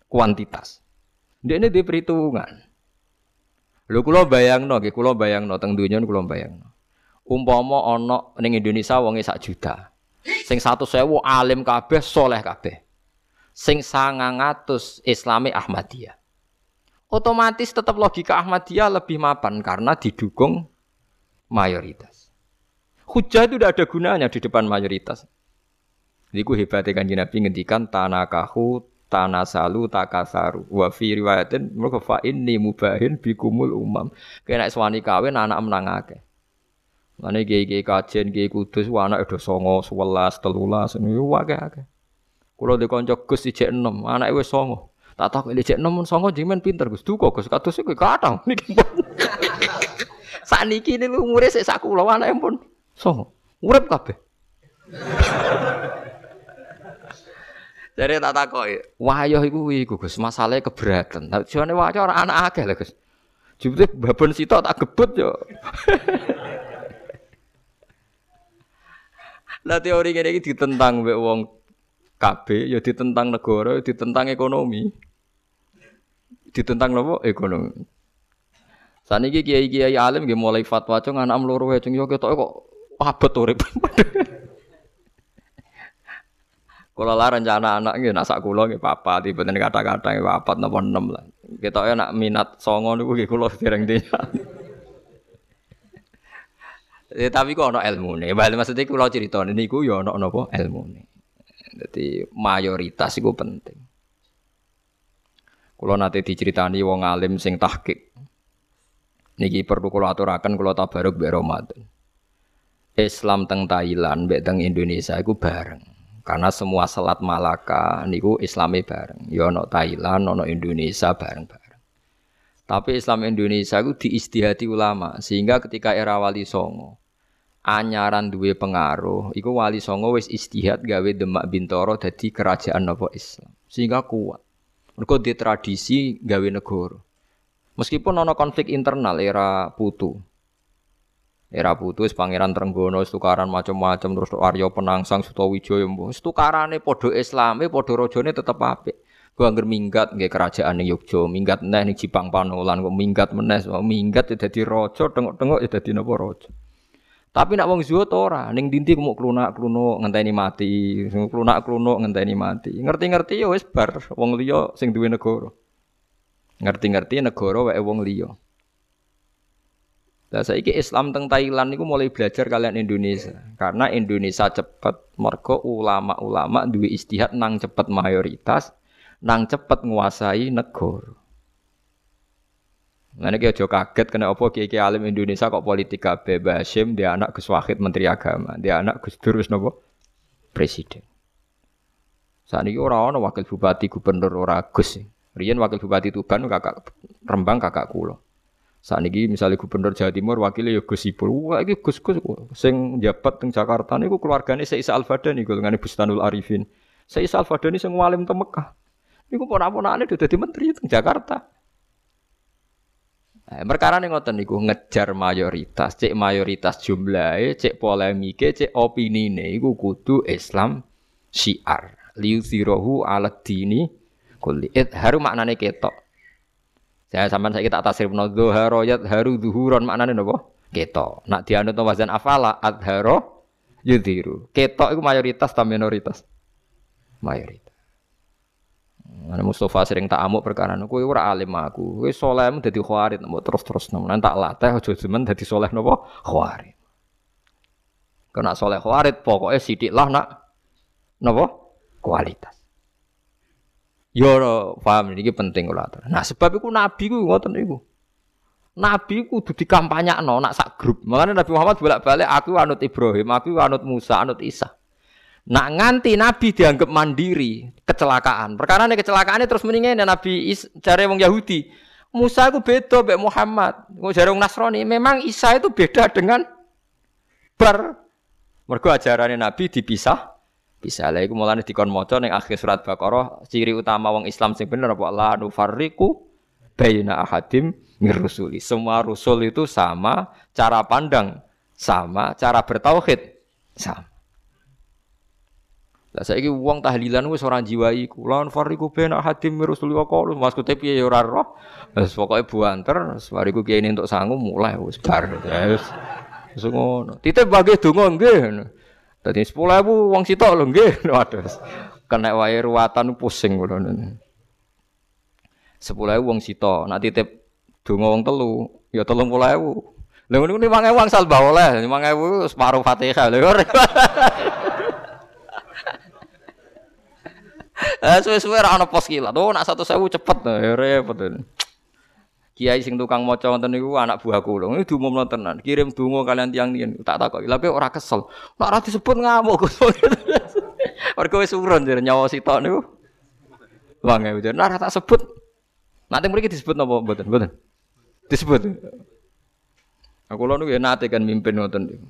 A: kuantitas. Ndekne di perhitungan. Lho kula bayangno nggih, kula bayangno teng donya kula bayangno. Umpama ana ning Indonesia wonge sak juta. Sing 100.000 alim kabeh, soleh kabeh. Sing 900 Islami Ahmadiyah. Otomatis tetap logika Ahmadiyah lebih mapan karena didukung mayoritas. Hujah itu tidak ada gunanya di depan mayoritas. Jadi ku hebatnya kan Nabi ngendikan tanakahu tanasalu takasaru. Wa fi riwayatin mergo fa inni mubahin bikumul umam. Kena swani kawin anak menang akeh. Mane gege kajen gege kudus anak udah songo 11 13 niku akeh akeh. Kulo di kanca Gus ijek 6 anake wis songo. Tak tak ijek 6 songo jimen pinter Gus. Duka Gus. Kados iku kathah (laughs) niki Sakniki niku umure sik sak kula anake pun songo. Urip kabeh Jadi tak takoi, wayoh iku iku Gus, masalahnya keberatan. Tapi jane wayoh ora anak akeh lah Gus. Jebule babon sitok tak gebut yo. (laughs) Lah teori ngene iki ditentang mbek wong KB, ya ditentang negara, ya ditentang ekonomi. Ditentang nopo? Ekonomi. Saniki kiai-kiai alim nggih mulai fatwa cung anak mloro wae cung yo ketok kok abot urip. (laughs) Kalau lah rencana anak nggih nak sak kula nggih papa tiba kata-kata nggih papat napa enam lah. Kita nak minat songo niku nggih kula dereng dinya. Ya, (laughs) tapi kok ana ilmune. Bali maksudnya kula critane niku ya ana napa ilmune. Jadi mayoritas iku penting. Kula nate diceritani wong alim sing tahqiq. Niki perlu kula aturaken kula tabaruk mbek. Islam teng Thailand mbek teng Indonesia iku bareng. Karena semua selat Malaka niku Islami bareng. Ya ono Thailand, ono Indonesia bareng-bareng. Tapi Islam Indonesia itu diistihati ulama sehingga ketika era Wali Songo anyaran duwe pengaruh, iku Wali Songo wis istihad gawe Demak Bintoro dadi kerajaan nopo Islam. Sehingga kuat. Mergo di tradisi gawe negara. Meskipun ono konflik internal era Putu. Era Putu Pangeran Trenggono tukaran macam-macam terus Aryo Penangsang Sutawijaya mbok tukarane padha Islame padha rajane tetep apik. Ku angger minggat nggih kerajaan ning Yogya, minggat neh ning Jipang Panolan kok minggat meneh, minggat ya dadi raja, tengok-tengok ya dadi napa raja. Tapi nak wong zuhud ora, ning dinti mau klunak-klunuk ngenteni mati, klunak-klunuk ngenteni mati. Ngerti-ngerti ya wis bar wong liya sing duwe negara. Ngerti-ngerti negara wae wong liya. Lah saiki Islam teng Thailand niku mulai belajar kalian Indonesia. Karena Indonesia cepet mergo ulama-ulama duwe istihad nang cepet mayoritas, nang cepet nguasai negara. Nah ini aja kaget kena apa kiai alim Indonesia kok politik kabeh Basim dia anak Gus Wahid Menteri Agama, dia anak Gus Dur nopo presiden. Saat ini orang orang wakil bupati gubernur ora Gus. Rian wakil bupati Tuban kakak Rembang kakak kulo. Saat ini misalnya gubernur Jawa Timur wakilnya ya Gus Ipul. Wah ini Gus Gus sing jabat teng Jakarta niku keluargane Isa Al Fadani dengan Bustanul Arifin. Isa Al Fadani sing walim teng Mekah. Niku ponak-ponakane udah jadi menteri teng Jakarta. Eh, perkara nih ngoten niku ngejar mayoritas, cek mayoritas jumlahnya, cek polemike, cek opini nih, iku kudu Islam syiar. Liuzirohu alat dini kulli. It haru maknane ketok. Saya sampean saya tak tasrif no dhuharoyat haru duhuron maknane napa? Ketok. Nak dianut wazan afala adharo yudhiru. Ketok itu mayoritas atau minoritas? Mayoritas. Ana Mustafa sering tak amuk perkara kowe ora alim aku. Kowe saleh dadi khawarit mbok terus-terus nemen tak latih aja jemen dadi saleh napa khawarit. Kena saleh khawarit pokoke sithik lah nak napa kualitas. Yo paham ini penting kula Nah sebab iku nabi ku ngoten iku. Nabi kudu dikampanyakno nak sak grup. Makanya Nabi Muhammad bolak-balik aku anut Ibrahim, aku anut Musa, anut Isa. Nak nganti Nabi dianggap mandiri, kecelakaan. Perkara ini kecelakaan terus mendingin Nabi Is, cari wong Yahudi. Musa itu beda mbek Muhammad. Mau cari wong Nasrani. Memang Isa itu beda dengan ber. Mergo ajarannya Nabi dipisah. Bisa lah iku mulane dikon maca ning akhir surat Baqarah ciri utama wong Islam sing bener apa la nufarriqu baina ahadim mirusuli. Semua rusul itu sama, cara pandang sama, cara bertauhid sama. Lah saiki wong tahlilan wis ora jiwai iku. Lan fariku ben hadim Rasulullah qalu maksude piye ya ora roh. Wis pokoke buanter, fariku kiai entuk sangu mulai wis bar. Wis wis ngono. Titip bagi donga nggih. Dadi 10.000 wong sitok lho nggih. (laughs) Waduh. Kena wae ruwatan pusing ngono. 10.000 wong sitok, nak titip donga wong telu ya 30.000. Lha ngono ni 5.000 wong salbah oleh, 5.000 separuh Fatihah lho. (laughs) Eh suwe-suwe ora ana pos kilat. Oh satu sewu cepet ya repot. Kiai sing tukang maca wonten niku anak buah kula. Ini diumumno tenan. Kirim donga kalian tiang niyen. Tak takoki. Lha ora kesel. Nek ora disebut ngamuk. (laughs) Mergo wis urun jare nyawa sitok niku. Wange ujar. Nek tak sebut. Nanti mriki disebut napa mboten? Mboten. Disebut. Aku lho niku ya nate kan mimpin ngoten niku.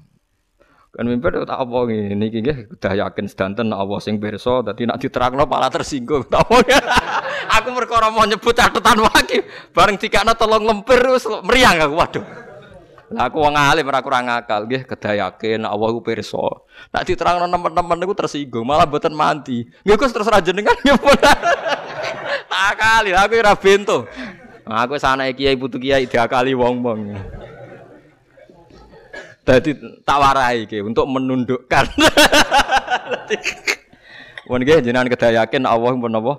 A: Kan mimpi tak apa ngene iki nggih udah yakin sedanten Allah sing pirsa dadi nak diterangno malah tersinggung. (laughs) aku perkara mau nyebut catatan wae bareng dikakno tolong lempir wis meriang aku waduh. Lah aku wong alim ora kurang akal nggih kedah yakin Allah ku pirsa. Nak diterangno teman-teman niku tersinggung malah mboten mandi. Nggih Gus terus ra jenengan nyebut. tak kali aku ora bento. Aku sana kiai putu kiai diakali wong-wong. Jadi tak warai ke untuk menundukkan. (laughs) Wan nggih jenengan kedah yakin Allah pun apa?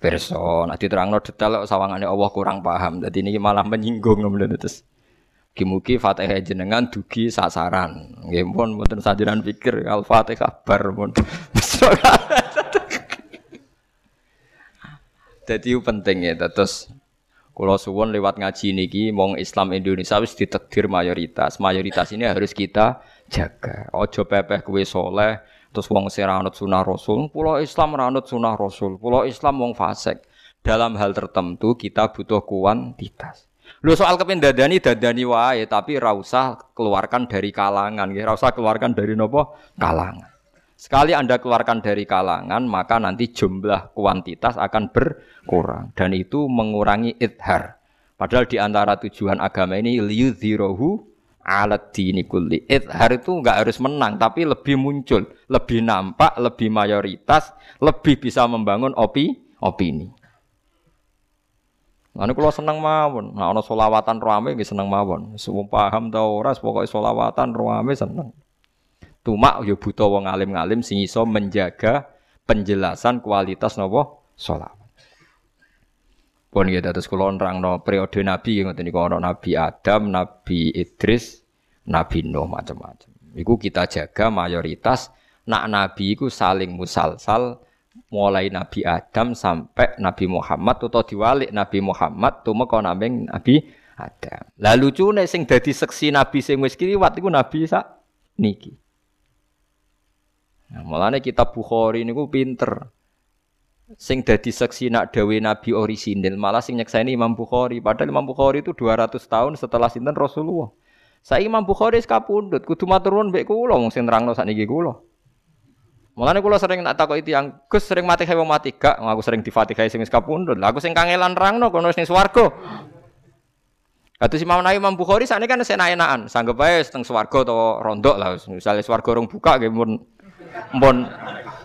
A: Pirsa, nek diterangno detail sawangane Allah kurang paham. Dadi ini malah menyinggung ngono terus. Kimuki Fatihah jenengan dugi sasaran. Nggih pun mboten sajenan pikir Al-Fatihah bar pun. Jadi (laughs) penting ya terus kalau suwon lewat ngaji niki mong Islam Indonesia wis ditakdir mayoritas. Mayoritas ini harus kita jaga. Ojo pepeh kue soleh terus wong seranut sunah Rasul. Pulau Islam ranut sunah Rasul. Pulau Islam wong fasik. Dalam hal tertentu kita butuh kuantitas. Lu soal kepen dadani dadani wae tapi ra usah keluarkan dari kalangan. Ra usah keluarkan dari nopo? Kalangan. Sekali Anda keluarkan dari kalangan, maka nanti jumlah kuantitas akan berkurang. Dan itu mengurangi idhar. Padahal di antara tujuan agama ini liyudhirohu alat dini kulli. Ithar itu enggak harus menang, tapi lebih muncul, lebih nampak, lebih mayoritas, lebih bisa membangun opi, opini. Nah, ini kalau seneng mawon, nah ono solawatan rame gak seneng mawon. Semua paham tau ora, pokoknya solawatan rame seneng. Tuma yo buta wong alim-alim sing iso menjaga penjelasan kualitas nopo solawat. Pun ya terus kula nerangno periode nabi ngoten niku nabi Adam, nabi Idris, nabi Nuh macam-macam. Iku kita jaga mayoritas nak nabi iku saling musalsal mulai Nabi Adam sampai Nabi Muhammad atau diwalik Nabi Muhammad tumeka naming Nabi Adam. Lalu lucune sing dadi seksi Nabi sing wis kliwat iku Nabi sak niki. Nah, mulane kitab Bukhari niku pinter. Sing dadi seksi nak dawe nabi orisinil malah sing nyekseni Imam Bukhari. Padahal Imam Bukhari itu 200 tahun setelah sinten Rasulullah. Saya Imam Bukhari sekapundut kudu matur nuwun mbek kula wong sing nerangno sakniki kula. Mulane kula sering nak itu yang Gus sering mati wong mati gak? Aku sering difatihai sing sekapundut aku sing kangelan nerangno kono ning swarga. Kata si Imam Imam Bukhari sakniki kan enak-enakan, sanggep ae seteng swarga atau rondok lah, misalnya swarga rong buka nggih mun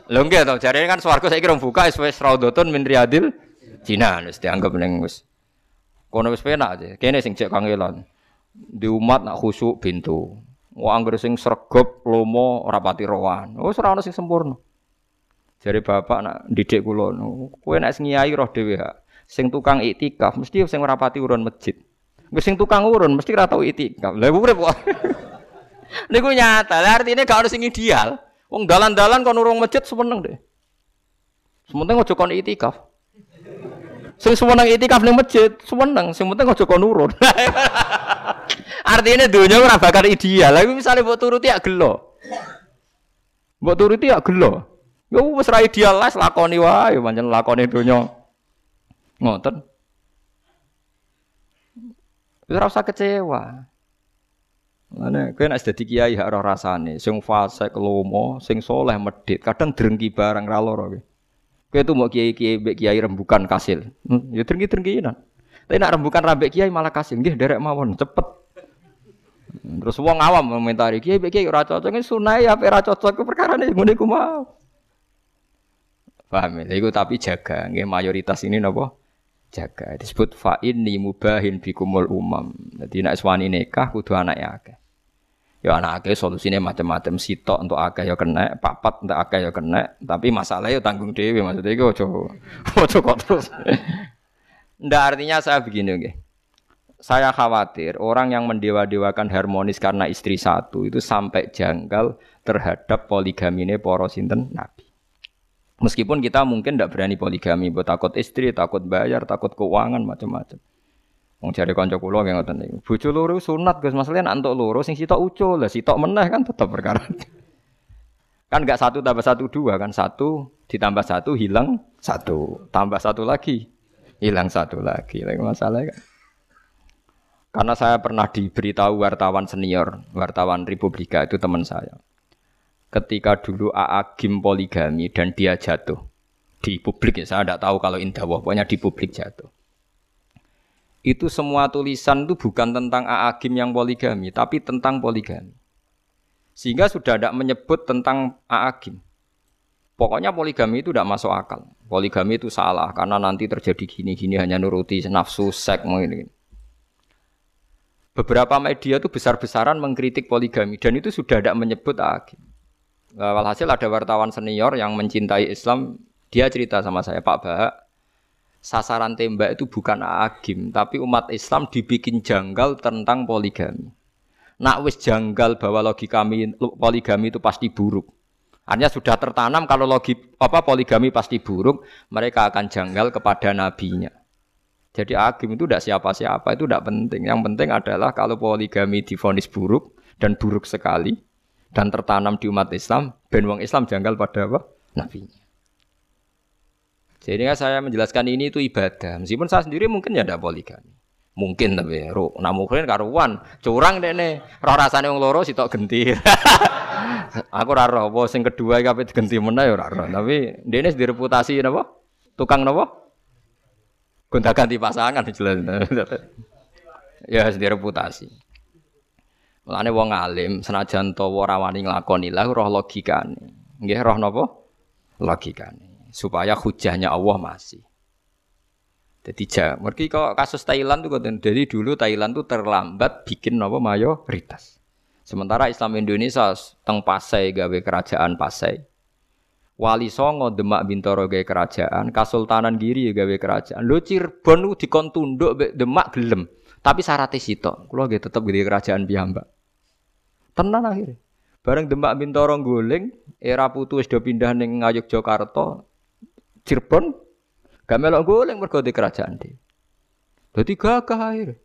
A: Lho nggih to, jarene kan swarga saiki rong buka wis wis raudhatun min riyadil Cina wis dianggap ning wis kono wis penak aja. Kene sing cek kangelan. Di umat nak khusuk pintu. Wong anggere sing sregep lomo ora pati rowan. Wis ora ono sing sempurna. Jare bapak nak didik kula, kowe nek ngiyai roh dhewe. Sing tukang iktikaf mesti sing ora pati urun masjid. Wis sing tukang urun mesti ora tau iktikaf. Lah urip kok. (laughs) Niku nyata. Lah artine gak ono sing ideal. Wong dalan-dalan kon urung masjid semeneng deh. Sementing aja kon itikaf. Sing semeneng itikaf ning masjid, semeneng, sing penting aja kon urun. (laughs) Artinya dunia ora bakal ideal. Lha misale mbok turuti ya gelo. Mbok turuti ya gelo. Ya wis ra ideal lah lakoni wae pancen lakoni dunia. Ngoten. Ora usah kecewa. Mana kowe nek dadi kiai hak roh rasane, sing fasik lomo, sing soleh medit, kadang drengki barang ra lara kowe. Kowe tuh mau kiai-kiai mbek kiai rembukan kasil. Hmm, ya drengki-drengkinan. Tapi nak rembukan rambek kiai malah kasil, nggih derek mawon cepet. Terus wong awam komentari kiai mbek kiai ora cocok, sunah ya ora cocok perkara ne ngene ku mau. Paham ya? Iku tapi jaga, nggih mayoritas ini napa? Jaga. Disebut fa inni mubahin bikumul umam. Jadi nek suwani nikah kudu anake akeh. Ya anak akeh solusine macam-macam sitok untuk akeh ya kena, papat untuk akeh ya kena, tapi masalahnya ya tanggung dewi maksudnya itu ojo (laughs) ojo kok terus. Ndak artinya saya begini oke. Saya khawatir orang yang mendewa-dewakan harmonis karena istri satu itu sampai janggal terhadap poligami ini poros sinten Nabi. Meskipun kita mungkin tidak berani poligami, buat takut istri, takut bayar, takut keuangan macam-macam. Wong jare kanca kula nggih ngoten niku. Bojo loro sunat Gus, masalahnya nek entuk loro sing sitok ucul, lah sitok meneh kan tetep perkara. (laughs) kan enggak satu tambah satu dua kan satu ditambah satu hilang satu tambah satu lagi hilang satu lagi lagi masalah kan karena saya pernah diberitahu wartawan senior wartawan Republika itu teman saya ketika dulu AA Gim poligami dan dia jatuh di publik ya saya tidak tahu kalau indah pokoknya di publik jatuh itu semua tulisan itu bukan tentang Aagim yang poligami, tapi tentang poligami. Sehingga sudah tidak menyebut tentang Aagim. Pokoknya poligami itu tidak masuk akal. Poligami itu salah karena nanti terjadi gini-gini hanya nuruti nafsu seks ini. Beberapa media itu besar-besaran mengkritik poligami dan itu sudah tidak menyebut Aagim. Walhasil ada wartawan senior yang mencintai Islam, dia cerita sama saya, Pak Bahak, sasaran tembak itu bukan agim, tapi umat Islam dibikin janggal tentang poligami. Nak wis janggal bahwa logika poligami itu pasti buruk. Artinya sudah tertanam kalau logi apa poligami pasti buruk, mereka akan janggal kepada nabinya. Jadi agim itu tidak siapa-siapa, itu tidak penting. Yang penting adalah kalau poligami difonis buruk dan buruk sekali dan tertanam di umat Islam, ben wong Islam janggal pada apa? Nabinya. Jadi saya menjelaskan ini itu ibadah. Meskipun saya sendiri mungkin ya ada poligami. Mungkin tapi ro mungkin karuan curang deh nih. Roh rasanya wong loro sitok genti. (laughs) Aku raro apa sing kedua iki ape genti meneh ya raro. Tapi dene direputasi napa? Tukang napa? gonta-ganti pasangan (laughs) jelas. ya sendiri reputasi. Mulane wong alim senajan to ora wani nglakoni lah roh logikane. Nggih roh napa? Logikane. Supaya hujahnya Allah masih. Jadi ja, mergi kok kasus Thailand tuh kan dari dulu Thailand tuh terlambat bikin apa mayoritas. Sementara Islam Indonesia teng Pasai gawe kerajaan Pasai. Wali Songo Demak Bintoro gawe kerajaan, Kasultanan Giri gawe kerajaan. Lho Cirebon ku dikon tunduk Demak gelem. Tapi syaratnya sitok, kula nggih tetep gede kerajaan piyambak. Tenan akhirnya. Bareng Demak Bintoro guling, era putu wis do pindah ning Ngayogyakarta, Cirebon gak melok guling mergo di kerajaan di. Dadi gagah akhirnya.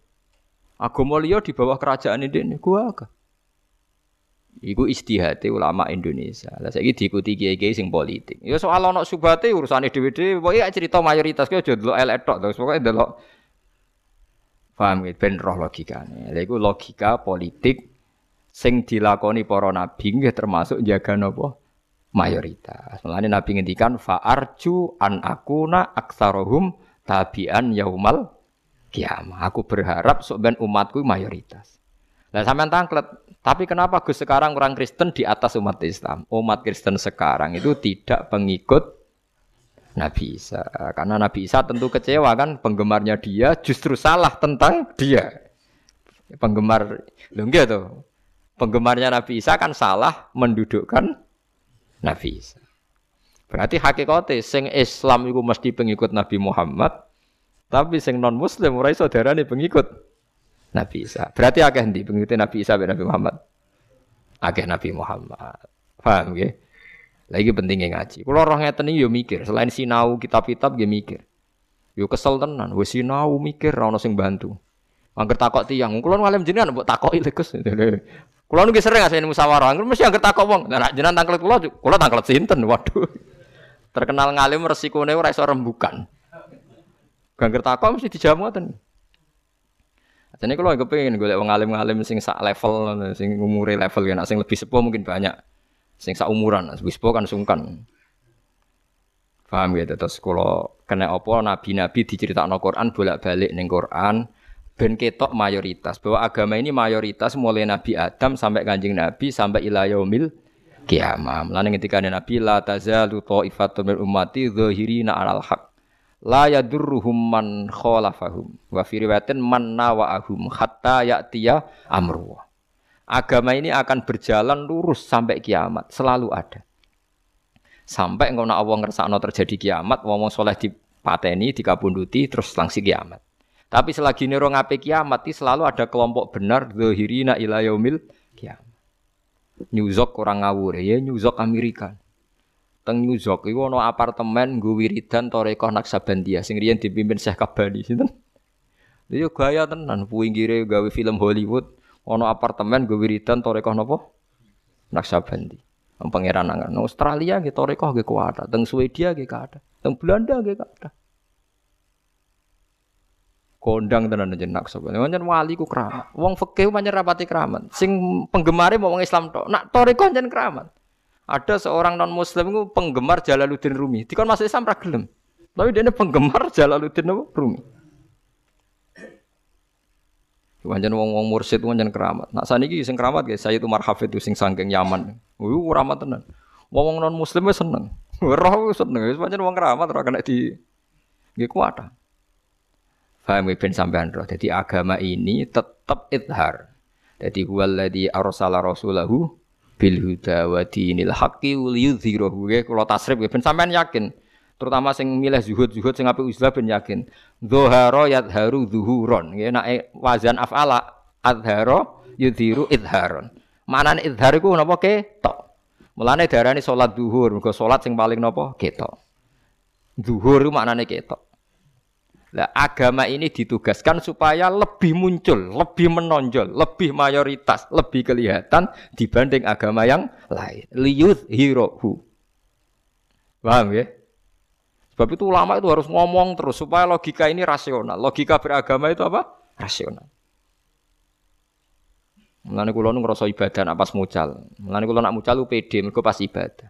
A: Agama liya di bawah kerajaan ini gagah. Iku istihate ulama Indonesia. Lah saiki diikuti kiai-kiai sing politik. Ya soal subate urusane dhewe-dhewe, pokoke cerita mayoritas ki aja delok elek tok, terus pokoke delok paham gitu, ben roh logikane. Logika politik sing dilakoni para nabi nggih termasuk jaga napa mayoritas. Mulane nabi ngendikan fa arju an akuna aktsarohum tabian yaumal kiamah. Aku berharap sok ben umatku mayoritas. Lah sampean tangklet, tapi kenapa Gus sekarang orang Kristen di atas umat Islam? Umat Kristen sekarang itu tidak pengikut Nabi Isa. Karena Nabi Isa tentu kecewa kan penggemarnya dia justru salah tentang dia. Penggemar lho tuh. Penggemarnya Nabi Isa kan salah mendudukkan Nabi Isa. Berarti hakikatnya sing Islam itu mesti pengikut Nabi Muhammad, tapi sing non Muslim ora iso darane pengikut Nabi Isa. Berarti akeh ndi pengikut Nabi Isa ben Nabi Muhammad? Akeh Nabi Muhammad. Paham nggih? Lagi pentingnya ngaji. Kalau orang ngeten iki yo mikir, selain sinau kitab-kitab dia mikir. Yo kesel tenan, wis sinau mikir ora ono sing bantu. Angger takok tiyang, kula ngalim jenengan mbok takoki lho (laughs) Gus. Kula nu sering ngasih musyawarah, mesti angger takok wong. Nah jenengan tangklet kula, kula tangklet sinten? Waduh. (laughs) Terkenal ngalim resikone ora iso rembukan. Gangger takok mesti dijamu ngoten. Jadi kalau pengen gue wong alim-alim sing sak level, sing umure level ya, sing lebih sepuh mungkin banyak. Sing sak umuran, lebih sepuh kan sungkan. Paham ya, terus kalau kena apa nabi-nabi diceritakan Quran bolak-balik neng Quran, ben ketok mayoritas bahwa agama ini mayoritas mulai Nabi Adam sampai kanjeng Nabi sampai ilayomil kiamah. Mulane ketika Nabi la tazalu ta'ifatun min ummati dzahirina 'alal haq la yadurruhum man khalafahum wa fi riwayatin man nawa'ahum hatta ya'tiya amru. Agama ini akan berjalan lurus sampai kiamat, selalu ada. Sampai engkau nak Allah ngersakno terjadi kiamat, wong soleh dipateni, dikabunduti, terus langsung kiamat. Tapi selagi nero ngape kiamat, selalu ada kelompok benar zahirina ila yaumil kiamat. Nyuzok orang ngawur ya, nyuzok Amerika teng New York iku ana apartemen nggo wiridan Toreko Naksabandia sing riyen dipimpin Syekh Kabani sinten. Lha gaya tenan pinggire gawe film Hollywood ana apartemen nggo wiridan Toreko napa? Naksabandi. Pangeran angan. Australia nggih Toreko nggih kuat, teng Swedia nggih kathah, teng Belanda nggih kathah. Kondang tenan jeneng Naksabandi. Pancen wali ku keramat. Wong fikih pancen rapati keramat. Sing penggemare mau wong Islam tok. Nak Toreko pancen keramat. Ada seorang non muslim itu penggemar Jalaluddin Rumi. Dikon masuk Islam ra. Tapi dia penggemar Jalaluddin Rumi. Wajan wong-wong mursid wajan keramat. Nak saniki sing keramat guys, saya itu marhafid sing sangking Yaman. Uh, keramat tenan. Wong non muslim seneng. (laughs) Roh seneng, pancen wong keramat ora kena di nggih kuat. Faham ben sampean roh. Jadi agama ini tetap idhar. Jadi huwallazi arsala rasulahu bil huda wa dinil haqqi wal yudhirahu ya kula tasrif ben sampean yakin? Terutama sing milih zuhud-zuhud sing apik uzlah ben yakin? Dzahara yadharu zuhuron. Ya nek wazan afala adhara yudhiru idharon. Manane idhar iku napa? Ketok. Mulane darani salat zuhur mergo salat sing paling napa? Ketok. Zuhur iku maknane ketok Nah, agama ini ditugaskan supaya lebih muncul, lebih menonjol, lebih mayoritas, lebih kelihatan dibanding agama yang lain. Liyuth hirohu. Paham ya? Sebab itu ulama itu harus ngomong terus supaya logika ini rasional. Logika beragama itu apa? Rasional. Mulane kula nu ngrasa ibadah nak pas mucal. Mulane kula nak mucal lu pede mergo pas ibadah.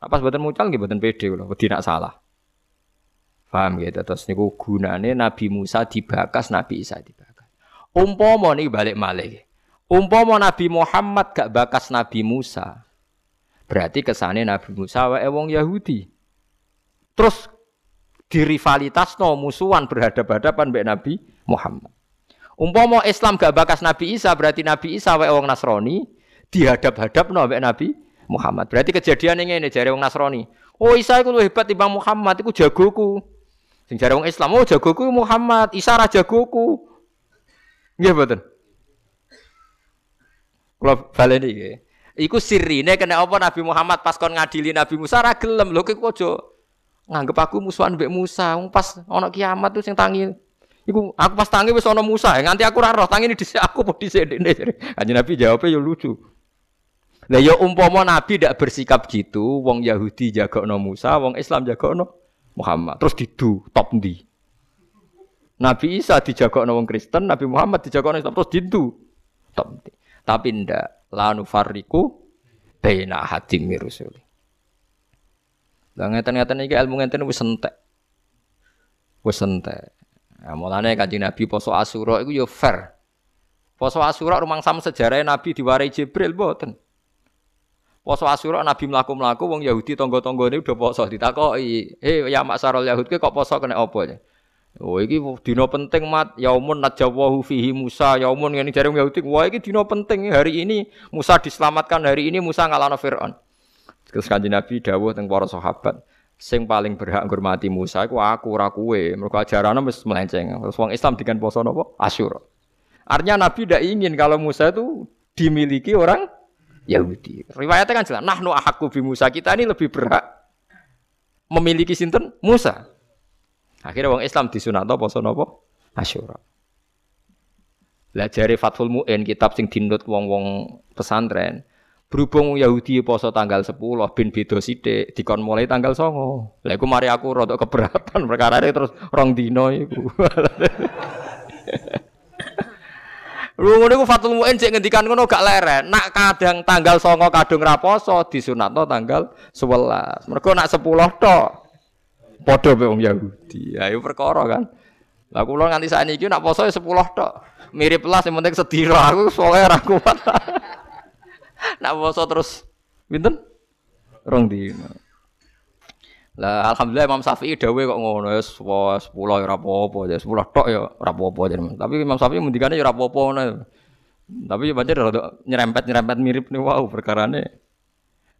A: Apa mboten mucal nggih mboten pede kula, wedi nak salah. Paham gitu. Terus niku gunane Nabi Musa dibakas, Nabi Isa dibakas. Umpama nih balik malih. Umpama Nabi Muhammad gak bakas Nabi Musa. Berarti kesane Nabi Musa wae wong Yahudi. Terus di rivalitas no musuhan berhadapan-hadapan mbek Nabi Muhammad. Umpama Islam gak bakas Nabi Isa berarti Nabi Isa wae wong Nasrani dihadap-hadap no mbek Nabi Muhammad. Berarti kejadian ini jare wong Nasrani. Oh Isa iku hebat timbang Muhammad iku jagoku. Sing jare wong Islam, oh jagoku Muhammad, Isa ra jagoku. Nggih mboten. Kula baleni nggih. Iku sirine kena apa Nabi Muhammad pas kon ngadili Nabi Musa ra gelem lho kok aja nganggep aku musuhan mbek Musa. Wong pas ana kiamat tuh sing tangi Iku aku pas tangi wis ana Musa, nganti aku ra roh tangi dhisik aku apa dhisik dene. Kanjeng Nabi jawabnya ya lucu. Lah ya umpama Nabi tidak bersikap gitu, wong Yahudi jagokno Musa, wong Islam jagokno Muhammad. Terus didu top ndi? Nabi Isa dijagokno wong Kristen, Nabi Muhammad dijagokno Islam terus didu top ndi? Tapi ndak lanu fariku baina hadim rusul. Lah ngeten-ngeten iki ilmu ngeten wis entek. Wis entek. Nah, mulane kanjeng Nabi poso Asyura iku yo fair. Poso Asyura rumang sam sejarah Nabi diwarai Jibril mboten. Poso Asyura Nabi mlaku-mlaku wong Yahudi tangga-tanggane udah poso ditakoki, "Eh ya maksarul Yahud kok poso kena apa ya?" Oh iki dina penting mat yaumun najawahu fihi Musa yaumun ngene jare Yahudi wah iki dina penting hari ini Musa diselamatkan hari ini Musa ngalahno Firaun. Terus kanjeng Nabi dawuh teng para sahabat, sing paling berhak ngurmati Musa iku aku ora kowe. Mergo ajarane wis melenceng. Terus wong Islam dengan poso napa? Asyura. Artinya Nabi tidak ingin kalau Musa itu dimiliki orang Yahudi. Riwayatnya kan jelas, nahnu ahakku bi Musa. Kita ini lebih berhak memiliki sinten Musa. Akhirnya wong Islam disunat poso napa? Asyura. Lah jare Fathul Muin kitab sing dinut wong-wong pesantren, Berhubung Yahudi poso tanggal 10 bin beda sithik dikon mulai tanggal 9. Lah iku mari aku rada keberatan perkara ini terus rong dino. (laughs) Lu ngono iku Fatul Muin sik ngendikan ngono gak leren. Nak kadang tanggal 9 kadung ra poso disunatno tanggal 11. Mergo nak 10 tok. Padha be wong Yahudi. Ayo perkara kan. Lah kula nganti sakniki nak poso 10 tok. Mirip lah sing penting sedira aku soalnya ra kuat. (laughs) Nak poso terus pinten? Rong dino. Lah alhamdulillah Imam Syafi'i dawuh kok ngono ya 10 ya apa-apa ya 10 tok ya ora apa-apa Tapi Imam Syafi'i mendikane ya apa-apa ngono. Tapi ya pancen rada nyerempet-nyerempet mirip nih wow perkarane.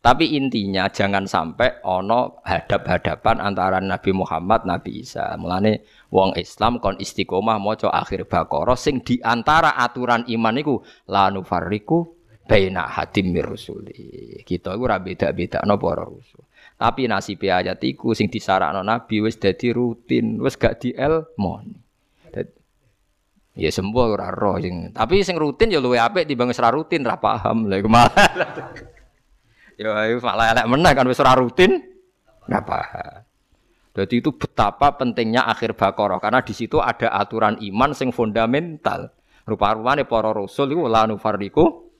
A: Tapi intinya jangan sampai ono hadap-hadapan antara Nabi Muhammad Nabi Isa. Mulane wong Islam kon istiqomah maca akhir Baqarah sing di antara aturan iman iku la nufarriqu baina hadim mir rusuli. Kita iku ora beda-bedakno para rusul. Tapi nasib ayat iku sing disarakno Nabi wis dadi rutin, wis gak dielmoni. Ya sembuh ora roh sing. Tapi sing rutin ya luwe apik timbang ora rutin, ora paham. Lha iku malah. (laughs) ya ayo malah elek meneh kan wis ora rutin, ora paham. Jadi itu betapa pentingnya akhir Baqarah karena di situ ada aturan iman sing fundamental. Rupa-rupane para rasul iku la nufarriqu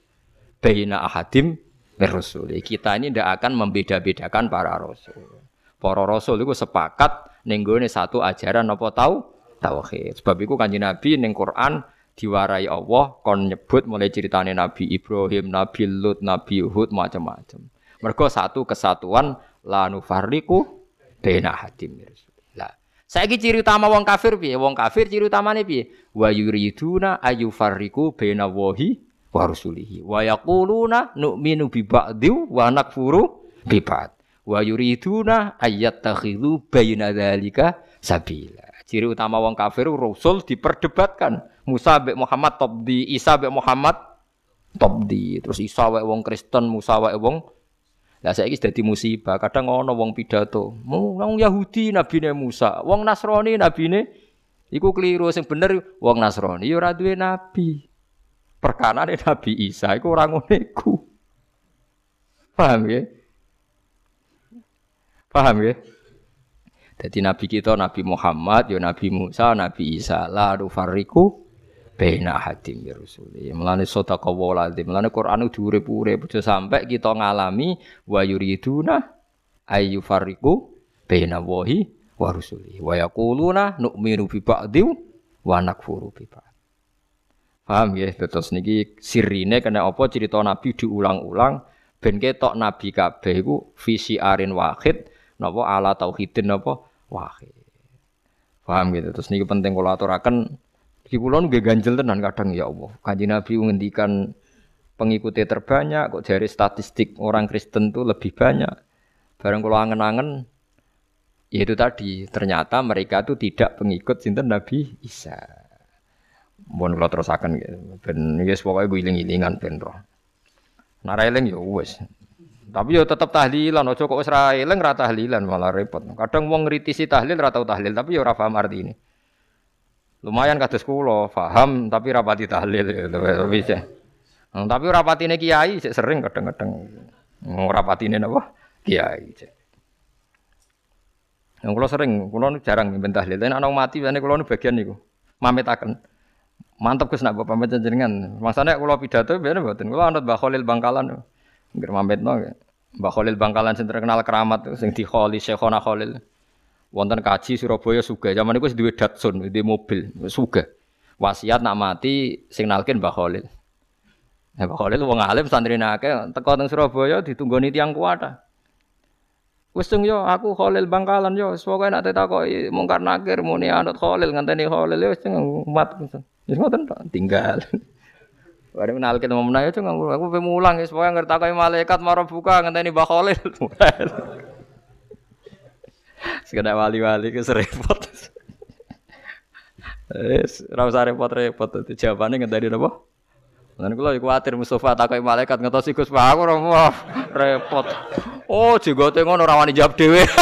A: baina ahadim mirrusuli. Kita ini tidak akan membeda-bedakan para rasul. Para rasul itu sepakat nenggone satu ajaran apa tahu tauhid. Sebab itu kanjeng Nabi ning Quran diwarai Allah kon nyebut mulai ceritane Nabi Ibrahim, Nabi Lut, Nabi Hud macam-macam. Mereka satu kesatuan la baina ahadim mirrusuli. Lah, saiki ciri utama wong kafir piye? Wong kafir ciri utamane piye? Wa yuriduna ayufarriqu baina wahi wa rusulihi wa yaquluna nu'minu bi ba'di wa nakfuru bi ba'd. Wa yuriduna ayyattakhidhu baina dzalika sabila. Ciri utama wong kafir rasul diperdebatkan. Musa mbek Muhammad top di Isa mbek Muhammad top di terus Isa wae wong Kristen Musa wae wong. Lah saiki dadi musibah. Kadang ono wong pidato wong Yahudi nabine Musa wong Nasrani nabine? Iku keliru. Sing bener wong Nasrani ya ora duwe nabi perkara Nabi Isa itu orang unikku. Paham ya? Paham ya? Jadi Nabi kita Nabi Muhammad, ya Nabi Musa, Nabi Isa, la fariku bena hadim ya Rasul. Melane sodaka waladzim, melane Quran diurip-urip sampai kita ngalami wa yuriduna ayu fariku bena wahi wa rusuli wa yaquluna nu'minu bi ba'di wa nakfuru bi ba'd. Paham ya? Terus niki sirine kena apa cerita Nabi diulang-ulang ben ketok Nabi kabeh iku visi arin wahid napa ala tauhidin napa wahid. Paham gitu. Terus niki penting kula aturaken iki kula nggih ganjel tenan kadang ya Allah. Kanjeng Nabi ngendikan pengikutnya terbanyak kok dari statistik orang Kristen tuh lebih banyak. Bareng kalau angen-angen ya itu tadi ternyata mereka tuh tidak pengikut sinten Nabi Isa. Mohon kalau terusakan gitu. Ben guys pokoknya gue iling-ilingan ben roh. Narailing ya wes. Tapi yo tetap tahlilan, ojo kok wis ra eling ra tahlilan malah repot. Kadang wong ngritisi tahlil ra tau tahlil, tapi yo ora paham artine. Lumayan kados kula, paham tapi ra pati tahlil. Bisa. Hmm, tapi ora patine kiai cek sering kadang-kadang. Ora patine napa? Kiai. Yang kula sering, kula jarang mimpin tahlil. Tapi anak mati, ane kula bagian niku. Mametaken. Mantap Gus nak bapak pamit jenengan. Maksudnya kula pidato biar mboten. Kula anut Mbah Khalil Bangkalan. Nggih mametno Mbah Khalil Bangkalan sing terkenal keramat sing di Khalil Syekhona Khalil. Wonten kaji Surabaya suga. Zaman wis duwe Datsun, duwe mobil, suga. Wasiat nak mati sing nalkin Mbah Khalil. Nah, Mbah Khalil wong alim santri akeh teko teng Surabaya ditunggoni tiyang kuwata. Wis yo aku Khalil Bangkalan yo pokoke nak ditakoki mungkar nakir muni anut Khalil ngenteni Khalil yo wis umat. (laughs) Wis ngoten tinggal. Bareng kenal kita mau menang itu nganggur aku pengen mulang ya ngerti kayak malaikat marah buka ngenteni Mbah Khalil. (laughs) Sekedar wali-wali ke serepot. (laughs) Wis ora usah repot-repot jawabannya ngenteni napa? Lan kula kuwatir Mustofa takoki malaikat ngertos Gus Pak aku ora (laughs) repot. Oh, jenggote ngono ora wani jawab dhewe. (laughs)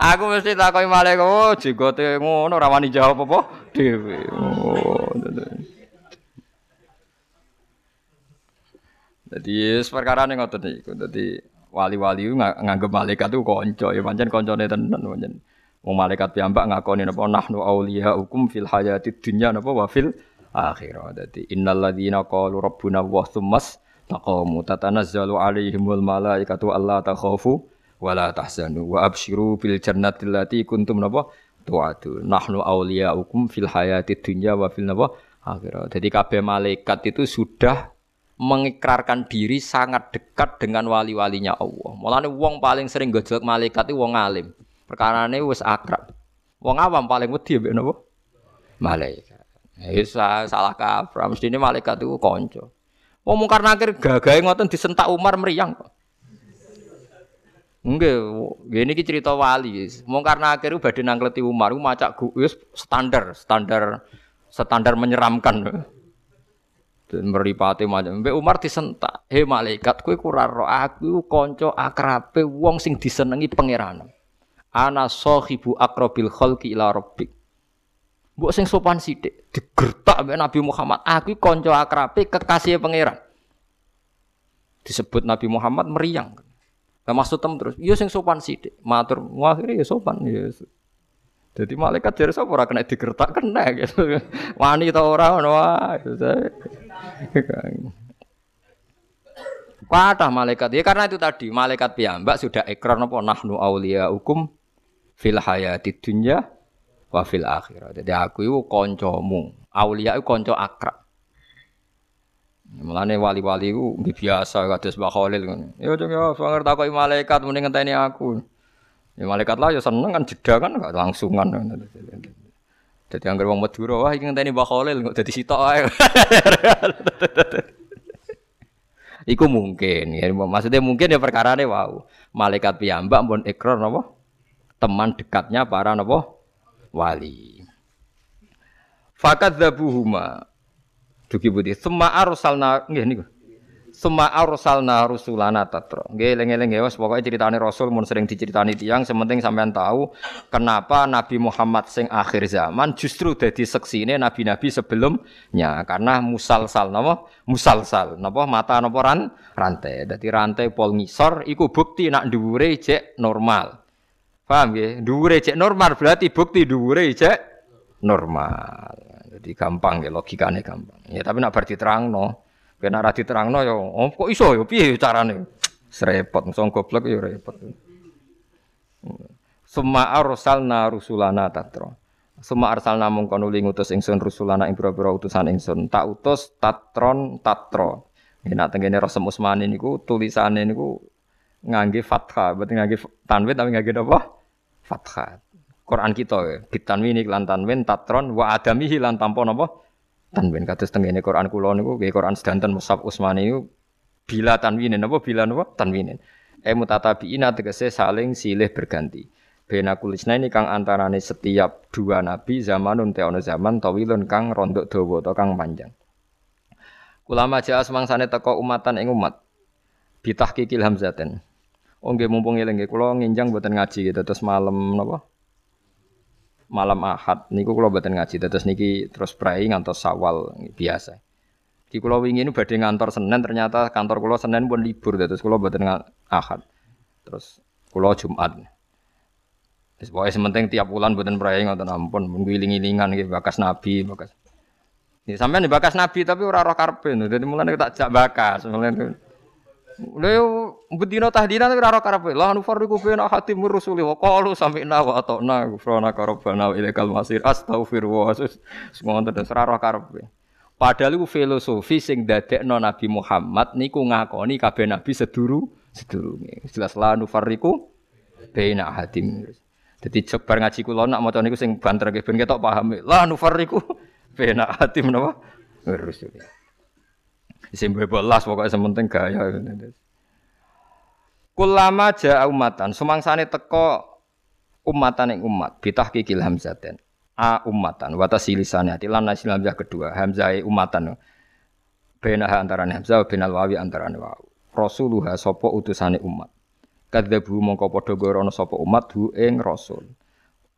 A: Aku mesti takoki malaikat, oh jenggote ngono ora wani jawab apa dhewe. Oh. Jadi perkara ning ngoten niku. Dadi wali-wali nganggep malaikat itu kanca, ya pancen kancane tenan pancen. Wong malaikat piyambak ngakoni napa nahnu auliya hukum fil hayatid dunya napa wa fil akhirah. Dadi innal ladzina qalu rabbuna wa tsummas taqamu tatanazzalu alaihimul malaikatu alla takhafu wala tahzanu wa absyiru bil jannati allati kuntum napa tu'adu nahnu awliya'ukum fil hayati dunya wa fil napa akhirat. Jadi kabeh malaikat itu sudah mengikrarkan diri sangat dekat dengan wali-walinya Allah. Mulane wong paling sering gojlok malaikat itu wong alim. Perkarane wis akrab. Wong awam paling wedi mbek napa? Malaikat. Ya salah kaprah, mestine malaikat itu kanca. Wong mungkar nakir gagahe ngoten disentak Umar meriang kok. Enggak, gini ki cerita wali. Karena akhirnya badhe nangkleti Umar, macak wis standar, standar standar menyeramkan. Dan meripati macam. Mbak Umar disentak. Hei malaikat, kue kurang roh aku konco akrabe wong sing disenengi pangeran. Ana sohibu akrobil kholki ila robbik. Mbok sing sopan sithik digertak mbek Nabi Muhammad. Aku konco akrabe kekasih pangeran. Disebut Nabi Muhammad meriang. Nah, maksud tem terus, iya sing sopan sithik. Matur, akhirnya ya sopan ya. Jadi malaikat jadi sapa ora kena digertak kena gitu. (laughs) Wani ta ora ngono wae. Malaikat. Ya karena itu tadi malaikat piyambak sudah ikrar napa nahnu auliya hukum fil hayati dunya wa fil akhirah. Jadi aku itu kancamu. Aulia itu kanca akrab. Mulane wali-wali ku nggih biasa kados Mbah Khalil ngono. Ya cung ya sanger takoki malaikat mending ngenteni aku. Ya malaikat lah ya seneng kan jeda kan gak langsungan. Jadi anggar wong Madura wah iki ngenteni Mbah Khalil kok dadi sitok ae. (laughs) Iku mungkin ya maksudnya mungkin ya perkarane wow. Malaikat piyambak pun ikrar napa? Teman dekatnya para napa? Wali. Fakat zabuhuma Dugi putih. Sema arsalna nggih niku. Sema arsalna rusulana tatra. Nggih eling-eling ya wis pokoke critane rasul mun sering diceritani tiyang sementing sampean tahu kenapa Nabi Muhammad sing akhir zaman justru dadi seksine nabi-nabi sebelumnya karena musalsal napa? Musalsal napa mata napa ran rantai. Dadi rantai pol ngisor iku bukti nak dhuwure cek normal. Paham nggih? Dhuwure cek normal berarti bukti dhuwure cek normal. Jadi gampang ya logikanya gampang. Ya tapi nak berarti terang no, kena rati terang no yo, oh, kok iso yo piye carane? Serepot, song goblok yo repot. Summa arsalna rusulana tatra. Summa arsalna mung kono ngutus ingsun rusulana ing pira-pira utusan ingsun. Tak utus tatron tatro. Nek nak tengene Rasul Usmani niku tulisane niku ngangge fathah, berarti ngangge tanwin tapi ngangge apa? Fathah. Quran kita bitanwin lan tanwin tatron wa adamihi lan tanpa napa? Tanwin kados tengene Quran kula niku nggih Quran sedanten Mushaf Usmani niku bila tanwinin napa bila napa tanwinin. E mutatabiina tegese saling silih berganti. Bena kulisna ini kang antarane setiap dua nabi zamanun te ono zaman tawilun kang rondok dawa atau kang panjang. Ulama jaa semangsane teko umatan ing umat. Bitah kikil hamzaten. Oh nggih mumpung eling nggih kula nginjang mboten ngaji gitu terus malam napa? Malam Ahad niku kula mboten ngaji terus niki terus prai ngantos Sawal biasa. Di kula wingi ini badhe ngantor Senin ternyata kantor kula Senin pun libur terus kula mboten Ahad. Terus kula Jumat. Pokoknya sementing tiap bulan buatan perayaan ngoten ampun, menggiling-gilingan gitu, bakas nabi, bakas. Sampai nih bakas nabi tapi ora roh karpe, jadi mulai tak jak bakas, mulai itu. Lha bedino tahdina tapi ora roh karpe. Lah nu farriqu baina hatim rusuli wa qalu sami'na wa ata'na ghufrana rabbana wa ilaikal masir. Astagfirullah. Semua terus ora roh karpe. Padahal itu filosofi sing dadekno Nabi Muhammad niku ngakoni kabeh nabi seduru sedurunge. Jelas la nufarriqu baina hatim. Jadi coba ngaji kula nak maca niku sing banter ben ketok paham. Lah nufariku bena hati menapa? Ngurus. Sing bebelas pokoke sementing gaya. Kulama ja'a umatan, sumangsane teko umatan ing umat, bitahqiqil hamzaten. A umatan wa tasilisane ati lan nasil hamzah kedua, hamzah umatan. Bena antarané hamzah benal wawi antarané wawu. Rasuluha sapa utusane umat. Kadzabu mongko padha gorono sapa umat hu ing rasul.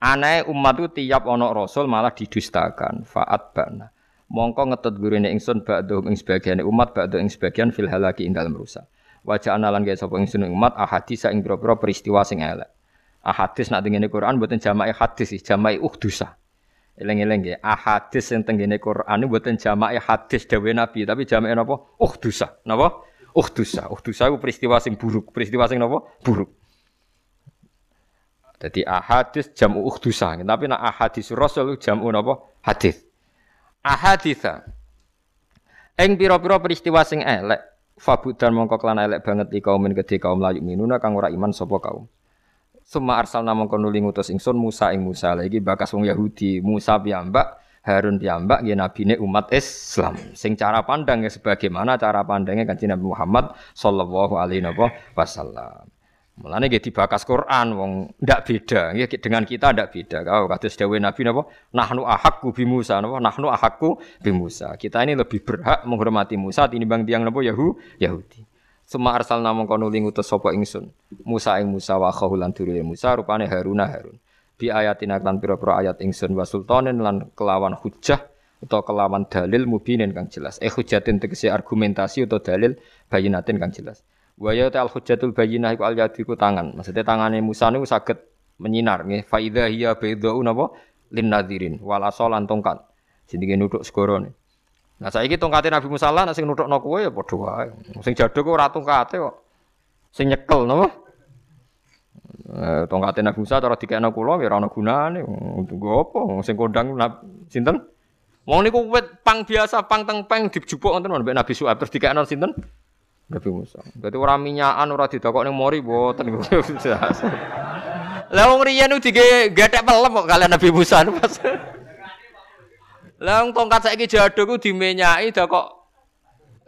A: Anae umat itu tiap ana rasul malah didustakan. Faat bana. Mongko ngetut gurine ingsun ba'dhum ing sebagian umat ba'dhu ing sebagian fil halaki ing dalem rusak. Wajah analan kaya sapa ingsun umat ahadis ing pira-pira peristiwa sing elek. Ahadis nak tengene Quran mboten jama'i hadis, jama'i uhdusa. Eleng-eleng nggih, ahadis sing tengene Quran mboten jama'i hadis dawuh Nabi, tapi jama'i napa? Uhdusa. Napa? Uhdusa. Uhdusa itu peristiwa sing buruk. Peristiwa sing apa? Buruk. Jadi ahadis jamu uhdusa. Tapi nak ahadis rasul jamu napa? Hadis. Ahaditha. Eng pira-pira peristiwa sing elek. Fabudan mongko klan elek banget kaum kedhe kaum layu minuna kang ora iman sapa kaum. Suma arsalna mongko nuli ngutus ingsun Musa ing Musa. Lagi bakas wong Yahudi. Musa piyambak Harun piyambak nggih nabine umat Islam. Sing cara pandang ya sebagaimana cara pandangnya Kanjeng Nabi Muhammad sallallahu alaihi wasallam. Mulane nggih dibakas Quran wong ndak beda nggih dengan kita ndak beda. Kalau kados dawuh Nabi napa nahnu ahakku bi Musa napa nahnu ahakku bi Musa. Kita ini lebih berhak menghormati Musa tinimbang tiang napa Yahu Yahudi. Suma arsal namung kono lingutus sapa ingsun. Musa ing Musa wa khahulan Musa rupane Haruna Harun bi ayatina lan pira-pira ayat ingsun wa sultanin lan kelawan hujah atau kelawan dalil mubinin kang jelas. Eh hujatin tegese argumentasi atau dalil bayinatin kang jelas. Wa ya al hujatul bayinah iku al yadiku tangan. Maksudnya tangannya Musa niku saged menyinar nggih. Fa idza hiya baydau napa lin nadirin wal asalan tongkat. Sindike nutuk segara Nah saiki tongkate Nabi Musa lan sing nutukno kowe ya padha wae. Sing jaduk ora tongkate kok. Sing nyekel napa? Eh, tongkate Nabi Musa cara dikekno kula ya ora ana gunane. Nggo apa sing kondang sinten? Wong niku wit pang biasa pang tengpeng dijupuk wonten mbek Nabi Su'aib terus dikekno sinten? Nabi Musa. Berarti ora minyakan ora didokok ning mori mboten Lah wong riyen dige gethek pelem kok kalian Nabi Musa pas. Lah wong tongkat saiki jaduk ku dimenyaki kok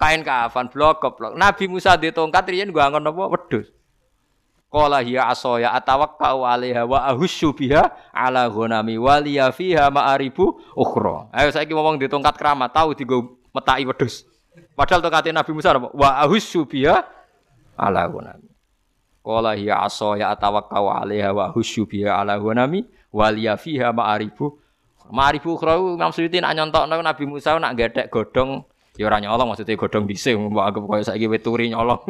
A: kain kafan blok blok. Nabi Musa di tongkat riyen gua angon apa wedhus. Qala hiya asaya atawakkau 'alaiha wa ahussu biha 'ala ghanami wa liya fiha ma'aribu ukhra. Ayo saiki ngomong di tongkat keramat tahu digo metaki wedhus. Padahal tongkat Nabi Musa? Wa ahussu biha 'ala ghanami. Qala hiya asaya atawakkau 'alaiha wa ahussu biha 'ala ghanami wa liya fiha ma'aribu Ma'aribu ukhra Imam Suyuti nak nyontokno Nabi Musa nak gethek godhong ya ora nyolong maksudnya godhong dhisik mbok anggap koyo saiki weturi nyolong.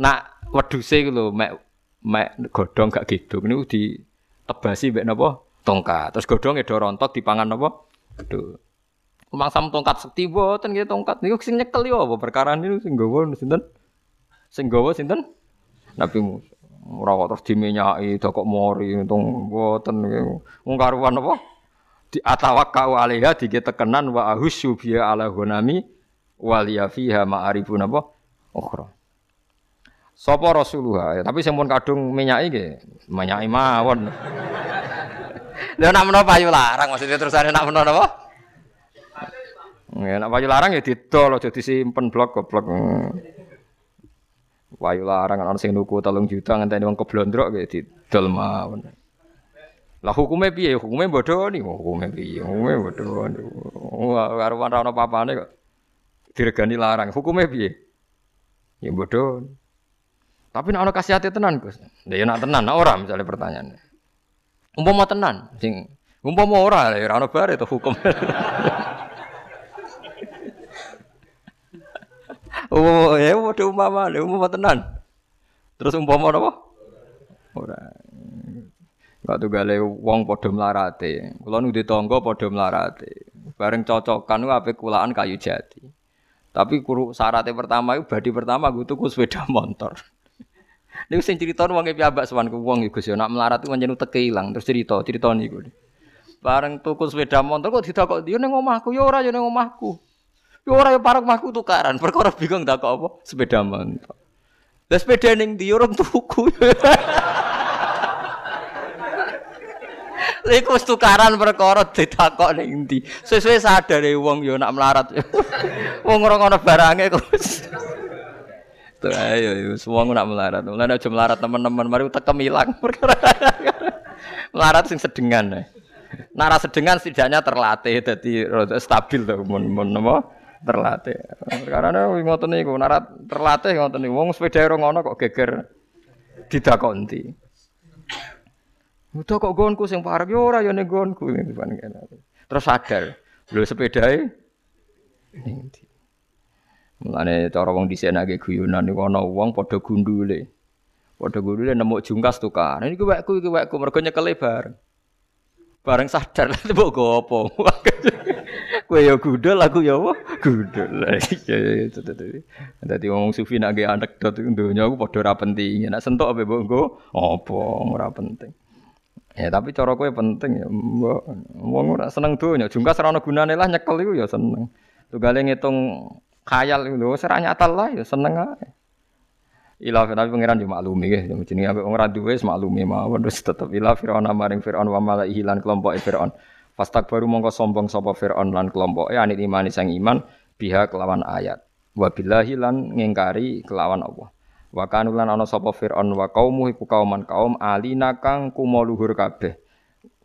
A: Nak wedhuse iku lho mek mek godhong gak gedung niku ditebasi mek napa tongkat. Terus godhonge do rontok dipangan napa? Aduh. Sam tongkat sekti boten nggih tongkat niku sing nyekel yo apa perkara niku sing nggawa sinten? Sing nggawa sinten? Nabi Musa. Ora kok terus dimenyaki kok mori untung mboten wong karuan apa? Di atawakkau alaiha diketekenan wa ahusyu biya ala gunami waliya fiha ma'arifun apa? Ukhra. Sapa Rasulullah, ya, tapi sing kadung menyaki nggih, menyaki mawon. (laughs) Lha nak menawa payu larang maksudnya terusane nak menawa? Ya, nak payu larang ya didol aja disimpen blok goblok. Wayu larang ana sing nuku 3 juta ngenteni wong keblondrok kayak didol mawon. Lah hukumnya piye? Hukumnya bodoh nih, hukumnya piye? Hukumnya bodoh nih. Karo ora ana papane kok diregani larang. Hukumnya piye? Ya bodoh. Tapi nek ana kasih hati tenan, Gus. Lah ya nak tenan, nak ora misalnya pertanyaannya. Umpama tenan, sing umpama ora ya ora ana bare to hukum. (laughs) Oh, ya padha umpama, umpama tenan. Terus umpama apa? Ora. Enggak tunggale wong padha mlarate. Kula nu tangga padha mlarate. Bareng cocokan ku ape kulaan kayu jati. Tapi kuru syaratnya pertama itu badi pertama gue tuku sepeda (laughs) motor. Niku sing cerita wong e piyambak sowan ku wong iku yo nak melarat ku pancen uteke ilang terus cerita, cerita niku. Bareng tuku sepeda motor kok ditakok yo ning omahku yo ora yo ning omahku. Yo ora yo parek mahku tukaran, perkara bingung tak apa sepeda motor. Lah sepeda ning ndi orang tuku. Iku wis tukaran perkara ditakok ning ndi. Sesuai sadar e wong yo nak melarat. (laughs) wong ora ngono barange kok. Tuh ayo semua nak melarat. Mulane aja melarat teman-teman, mari tekem ilang perkara. (laughs) melarat sing sedengan. Nara sedengan setidaknya terlatih jadi stabil tuh mun mun apa? Terlatih. Karena ngoten niku narat terlatih ngoten niku wong sepeda ora ngono kok geger didakonti. Udah kok gonku sing parek yo ora yo ning gonku Terus sadar, lho sepedae ning ndi. Mulane cara wong nek guyonan niku ana wong padha gundule. Padha gundule nemu jungkas tukar. Ini wekku iki wekku mergo nyekele bareng. Bareng sadar (laughs) lha mbok gopo. Kowe ya gudel, aku ya apa? Gudel. (laughs) Iya itu tadi. Dadi wong sufi nak ge anekdot donya aku padha ora penting. Nek sentuk ape mbok nggo apa ora penting. Ya tapi cara kowe penting ya. Wong ora seneng donya, jungkas ora ana gunane lah nyekel iku ya seneng. Tugale ngitung khayal lho, ora nyata lah ya seneng ae. Ila tapi pangeran yo maklumi nggih, jenenge ambek wong ora duwe maklumi mawon terus tetep ila fir'aun maring fir'aun wa malaihi lan kelompok fir'aun. Fastak baru mongko sombong sapa Fir'aun lan kelompoke anit imani sang iman biha kelawan ayat. Wa billahi lan ngingkari kelawan Allah. Wa kanu lan ana sapa Fir'aun wa kaumu iku kauman kaum alina kang kumo luhur kabeh.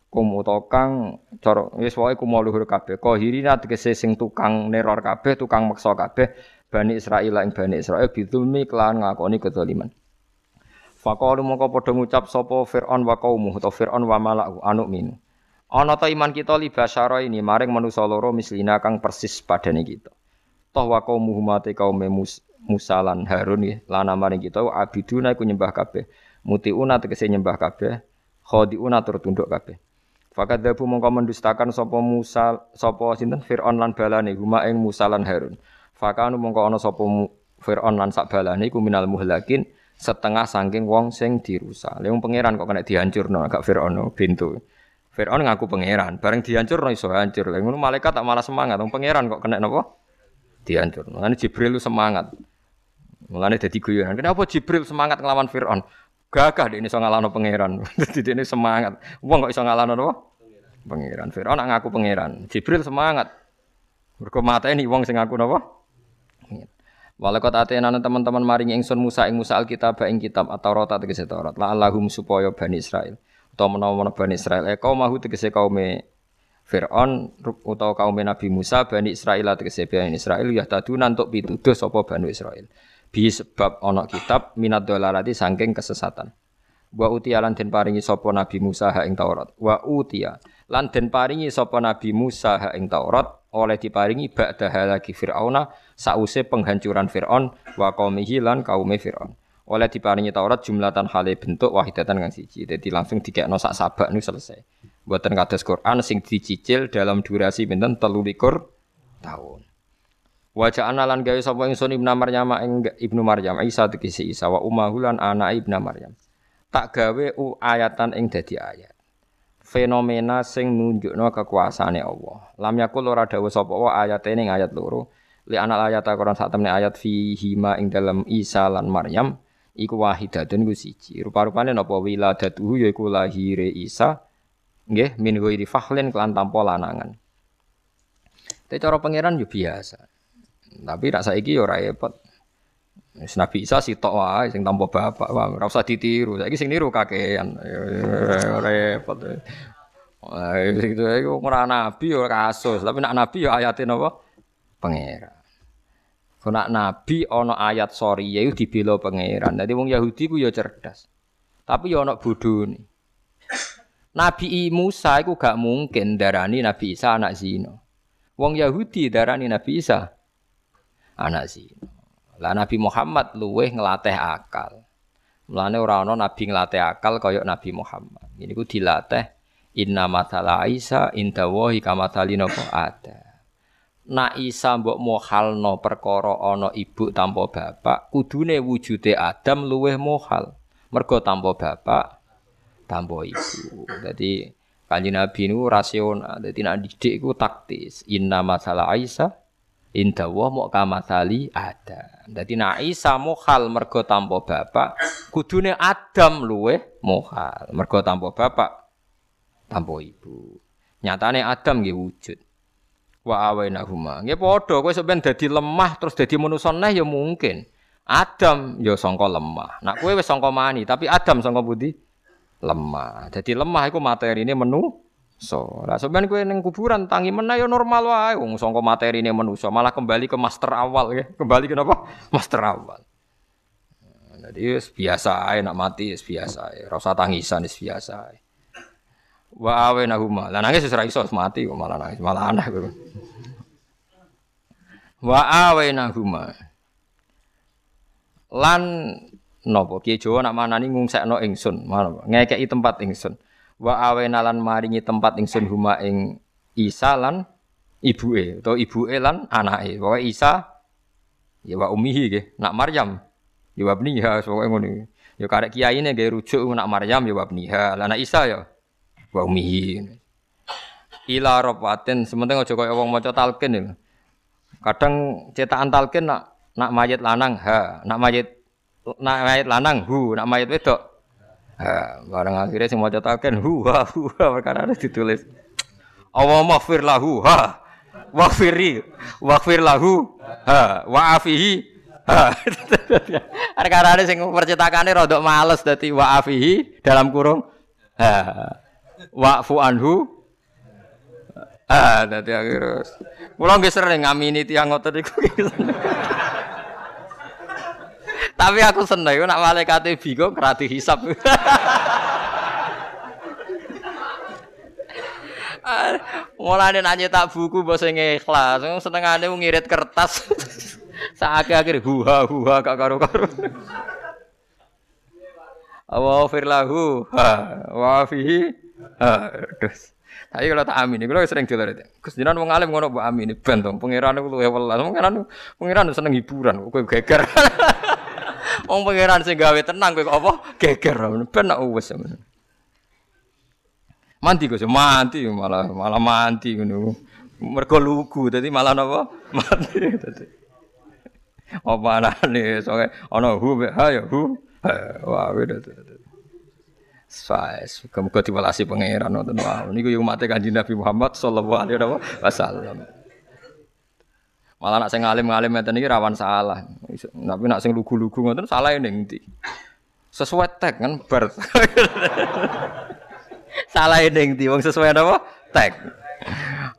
A: Kum kang cara wis wae kumo luhur kabeh. Qahirina tegese sing tukang neror kabeh, tukang meksa kabeh Bani Israil ing Bani Israil bidulmi kelawan ngakoni kedzaliman. Faqalu mongko padha ngucap sapa Fir'aun wa kaumu utawa Fir'aun wa mala'u anu minu. Ana ta iman kita li basyara ini maring manusa loro mislina kang persis padane kita. Toh wa kaum Muhammad kaum Musa lan Harun nggih lan maring kita abiduna iku nyembah kabeh. Mutiuna tegese nyembah kabeh, khadiuna tur tunduk kabeh. Fakat dabu mongko mendustakan sapa Musa sapa sinten Firaun lan balane huma ing Musa lan Harun. Fakanu mongko ana sapa Firaun lan sak balane iku minal muhlakin setengah saking wong sing dirusak. Lha pangeran kok kena dihancurno agak Firaun bintu. Fir'aun ngaku pangeran, bareng dihancur no iso hancur. Lah ngono malaikat tak malah semangat, wong pangeran kok kena napa? Dihancur. Mulane Jibril lu semangat. Mulane dadi guyonan. Kenapa Jibril semangat ngelawan Fir'aun? Gagah dia ini iso ngalahno pangeran. (laughs) Dadi ini semangat. Wong kok iso ngalahno napa? Pangeran. Fir'aun ngaku pangeran. Jibril semangat. Mergo mateni wong sing ngaku napa? Walakot atena teman-teman maring ingsun Musa ing Musa Alkitab ing kitab atau rota tegese Taurat. La Allahum supaya Bani Israel utawa menawa Bani Israel. Eh kaum mahu tegese kaume Fir'aun utawa kaum Nabi Musa Bani Israel tegese Bani Israel. Ya tadunan untuk pituduh sapa Bani Israel. Bi sebab ana kitab minat dolarati saking kesesatan. Wa utia lan den paringi sapa Nabi Musa ha ing Taurat. Wa utia lan den paringi sapa Nabi Musa ha ing Taurat oleh diparingi ba'da halaki Fir'auna sause penghancuran Fir'aun wa qaumihi lan kaume Fir'aun oleh diparingi Taurat jumlatan hale bentuk wahidatan kang siji. Jadi langsung dikekno sak sabak nu selesai. Buatan kados Quran sing dicicil dalam durasi pinten 13 tahun. Wajah analan gawe sapa ingsun Ibnu Maryam Ibnu Maryam Isa tegese Isa wa ummahu lan anak Ibnu Maryam. tak gawe u ayatan ing dadi ayat. Fenomena sing nunjukno kekuasaane Allah. Lam yakul ora dawuh sapa wa ayate ning ayat loro. Li anal ayat Quran sak temne ayat fi hima ing dalam Isa lan Maryam iku wahidatun ku siji. Rupa-rupane napa wiladatuhu yaiku lahire Isa nggih min ghairi fahlin kelan tanpa lanangan. Tapi cara pangeran yo biasa. Tapi rak saiki yo ora repot. Wis Nabi Isa sitok wae sing tanpa bapak, ora usah ditiru. Saiki sing niru kakean. Repot. Wah, itu iku ora nabi ora kasus, tapi nak nabi ya ayate napa? Pangeran. Kena nabi ana ayat sorry ya dibela pangeran. Dadi wong Yahudi ku ya cerdas. Tapi ya ana bodhone. Nabi Musa iku gak mungkin darani Nabi Isa anak zina. Wong Yahudi darani Nabi Isa anak zina. Lah Nabi Muhammad luweh ngelatih akal. Mulane ora ana nabi ngelatih akal kaya Nabi Muhammad. Ini ku dilatih inna matala Isa inda wahi kamatali napa ada. Nak Isa mbok mohalno perkara ana ibu tanpa bapak, kudune wujude Adam luweh mohal. Mergo tanpa bapak, tanpa ibu. Jadi Kanjeng Nabi niku rasional. Dadi nek didik iku taktis. Inna masalah Isa inda wa mau kamasali ada. Dadi nek Isa mohal mergo tanpa bapak, kudune Adam luwe mohal mergo tanpa bapak, tanpa ibu. Nyatane Adam nggih wujud. Wa awainahuma. Nggih padha kowe sampeyan dadi lemah terus dadi manusa neh ya mungkin. Adam ya sangka lemah. Nak kowe wis sangka mani, tapi Adam sangka budi lemah. Jadi lemah iku materine menu So, lah sampean kowe ning kuburan tangi meneh ya normal wae wong sangka materine manusa, malah kembali ke master awal ya. Kembali ke apa? (laughs) Master awal. Jadi biasa ae nak mati biasa ae. Ora usah tangisan biasa ae. Wa awe nahuma. Lah nangis wis iso mati kok malah nangis, malah aneh kowe. Wa awe nahuma. Lan napa Ki Jawa nak manani ngungsekno ingsun, ngekeki tempat ingsun wa awena lan maringi tempat ingsun huma ing Isa lan ibuke utawa ibuke lan anake. Pokoke Isa ya wa ummihi nggih, nak Maryam ya wa ibniha pokoke ngono. Ya karek kiyaine nggih rujuk nak Maryam ya wa ibniha. Lah nak Isa ya wa ummihi. Ila rabatin sementing aja kaya wong maca talqin ya. Kadang cetakan talqin nak nak mayit lanang ha, nak mayit nak mayit lanang hu, nak mayit wedok Ha, barang akhirnya sing maca taken hu ha hu perkara ada ditulis. Allah maghfir lahu ha waghfiri waghfir lahu ha wa afihi ha. Ada sing percetakane rodok males dadi wa afihi dalam kurung ha wa'fu anhu ah dadi akhirnya kula nggih sering ngamini tiyang ngoten iku Tapi aku seneng nak malaikat bingung kerati hisap. Mulane nanya tak buku bahasa ikhlas, senengane ngirit kertas. Saat akhir huha huha gak karo karo. Wa firlahu wa fihi terus. Tapi kalau tak amin, kalau sering jual itu. Jinan wong alim ngono mbok amin ben to. Pangeran iku luwe welas. Pangeran pangeran seneng hiburan, kowe geger. (laughs) Wong pangeran sing gawe tenang kowe kok apa geger ben nak wis. Mandi Gus, mandi malah malah mandi ngono. Mergo lugu dadi malah napa? (laughs) Mandi dadi. Apa anane soalnya ana hu ha ya hu. Wah, weda dadi. Sais, muga diwelasi pangeran wonten wau. Niku yo umat Kanjeng Nabi Muhammad sallallahu alaihi wasallam. Malah nak sing ngalim-ngalim ngeten iki rawan salah. Tapi nak sing lugu-lugu ngoten salah ning ndi? Sesuai tag kan bar. (laughs) salah ning ndi wong sesuai apa? Tag.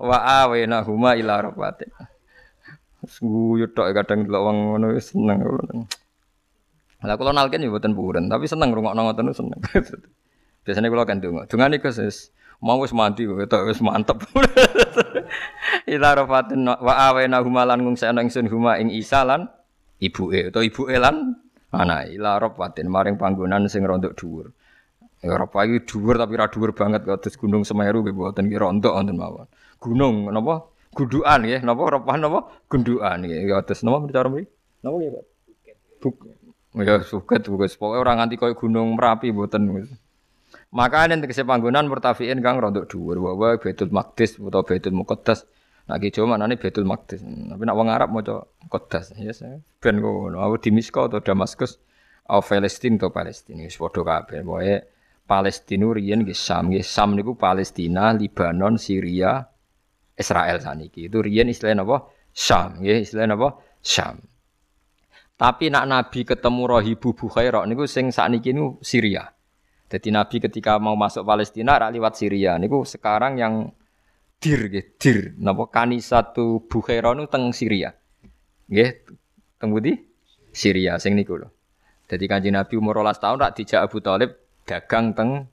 A: Wa awena huma ila rabbatin. Guyu tok kadang delok wong ngono seneng. Lah kula nalken yo mboten puren, tapi seneng rungokno ngoten seneng. (laughs) Biasanya kula kan donga. Dongane Gus mau wis mandi kok wis mantep. (laughs) ila rafatin wa awena humalan ngungsekno ingsun huma ing Isa lan ibuke utawa ibuke lan anak ila rafatin maring panggonan sing rondok dhuwur. Ya Eropa iki dhuwur tapi ra dhuwur banget kados Gunung Semeru nggih mboten ki rontok wonten mawon. Gunung napa? Gundukan nggih, napa Eropa napa? Gundukan nggih kados napa cara mriki? Napa nggih, Pak? Buk Ya suket Gus. Pokoke ora nganti koyo gunung Merapi mboten. Maka nek tegese panggonan murtafiin kang rondok dhuwur wae Baitul Maqdis utawa Baitul Muqaddas. Nak ki Jawa manane Baitul Maqdis. Tapi nak wong Arab maca Qaddas. Ya ben ngono. Aku di Misko atau Damaskus atau Palestina atau Palestina wis padha kabeh. Pokoke Palestina riyen nggih Sam, nggih Sam niku Palestina, Libanon, Syria, Israel saniki. Itu riyen istilahnya apa? Syam, nggih istilahnya apa? Syam. Tapi nak Nabi ketemu Rahibu Bukhairah niku sing sakniki niku Syria. Jadi Nabi ketika mau masuk Palestina rak liwat Syria niku sekarang yang dir nggih, dir napa kanisatu Bukhaira niku teng Syria. Nggih, teng pundi? Syria sing niku lho. Jadi kanjeng Nabi umur 12 tahun rak dijak Abu Thalib dagang teng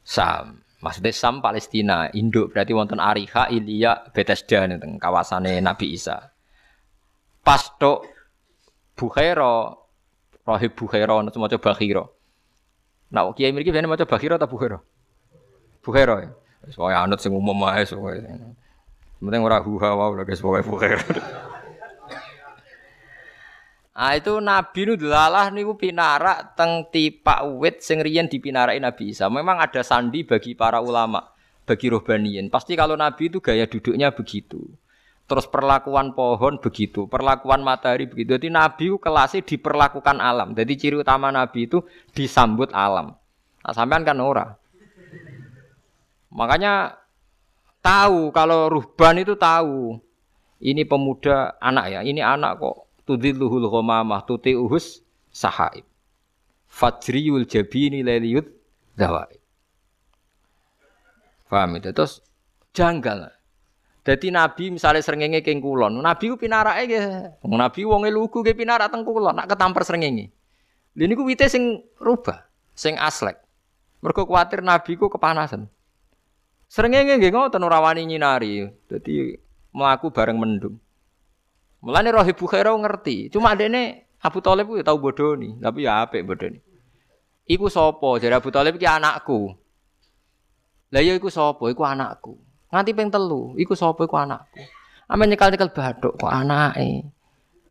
A: Sam. Maksudnya Sam Palestina, induk berarti wonten Ariha, Ilya, Bethesda teng kawasane Nabi Isa. Pas tok Bukhaira, Rahib Bukhaira, semua coba. Nah, kiai mriki biyen maca Bakhira ta Bukhaira? Bukhaira. Ya? Wis wae anut sing umum wae pokoke. Penting ora huha wae lho guys pokoke Bukhaira. (laughs) Ah itu Nabi nu delalah niku pinarak teng tipak wit sing riyen dipinaraki Nabi Isa. Memang ada sandi bagi para ulama, bagi rohbaniyin. Pasti kalau Nabi itu gaya duduknya begitu. Terus perlakuan pohon begitu, perlakuan matahari begitu. Jadi Nabi kelasnya diperlakukan alam. Jadi ciri utama Nabi itu disambut alam. Nah, sampean kan ora. Makanya tahu kalau ruhban itu tahu. Ini pemuda anak ya, ini anak kok. Tudilluhul ghamamah tuti uhus sahaib. Fajriyul jabini leliyut dawai. Paham itu? Terus janggal. Jadi Nabi misalnya serengenge keng kulon, Nabi ku pinarake nggih. Nabi wonge lugu nggih pinarak teng kulon, nak ketampar serengenge. Lha niku wite sing rubah, sing aslek. Mergo kuwatir Nabi ku kepanasan. Serengenge nggih ngoten ora wani nyinari. Dadi mlaku bareng mendung. Mulane Rohib Bukhairah ngerti. Cuma adene Abu Thalib ku ya tau bodoni, tapi ya apik bodoni. Iku sapa? Jare Abu Thalib iki anakku. Lah ya iku sapa? Iku anakku. Nganti ping telu, iku sapa iku anakku. Ame nyekal-nyekal baduk kok anake.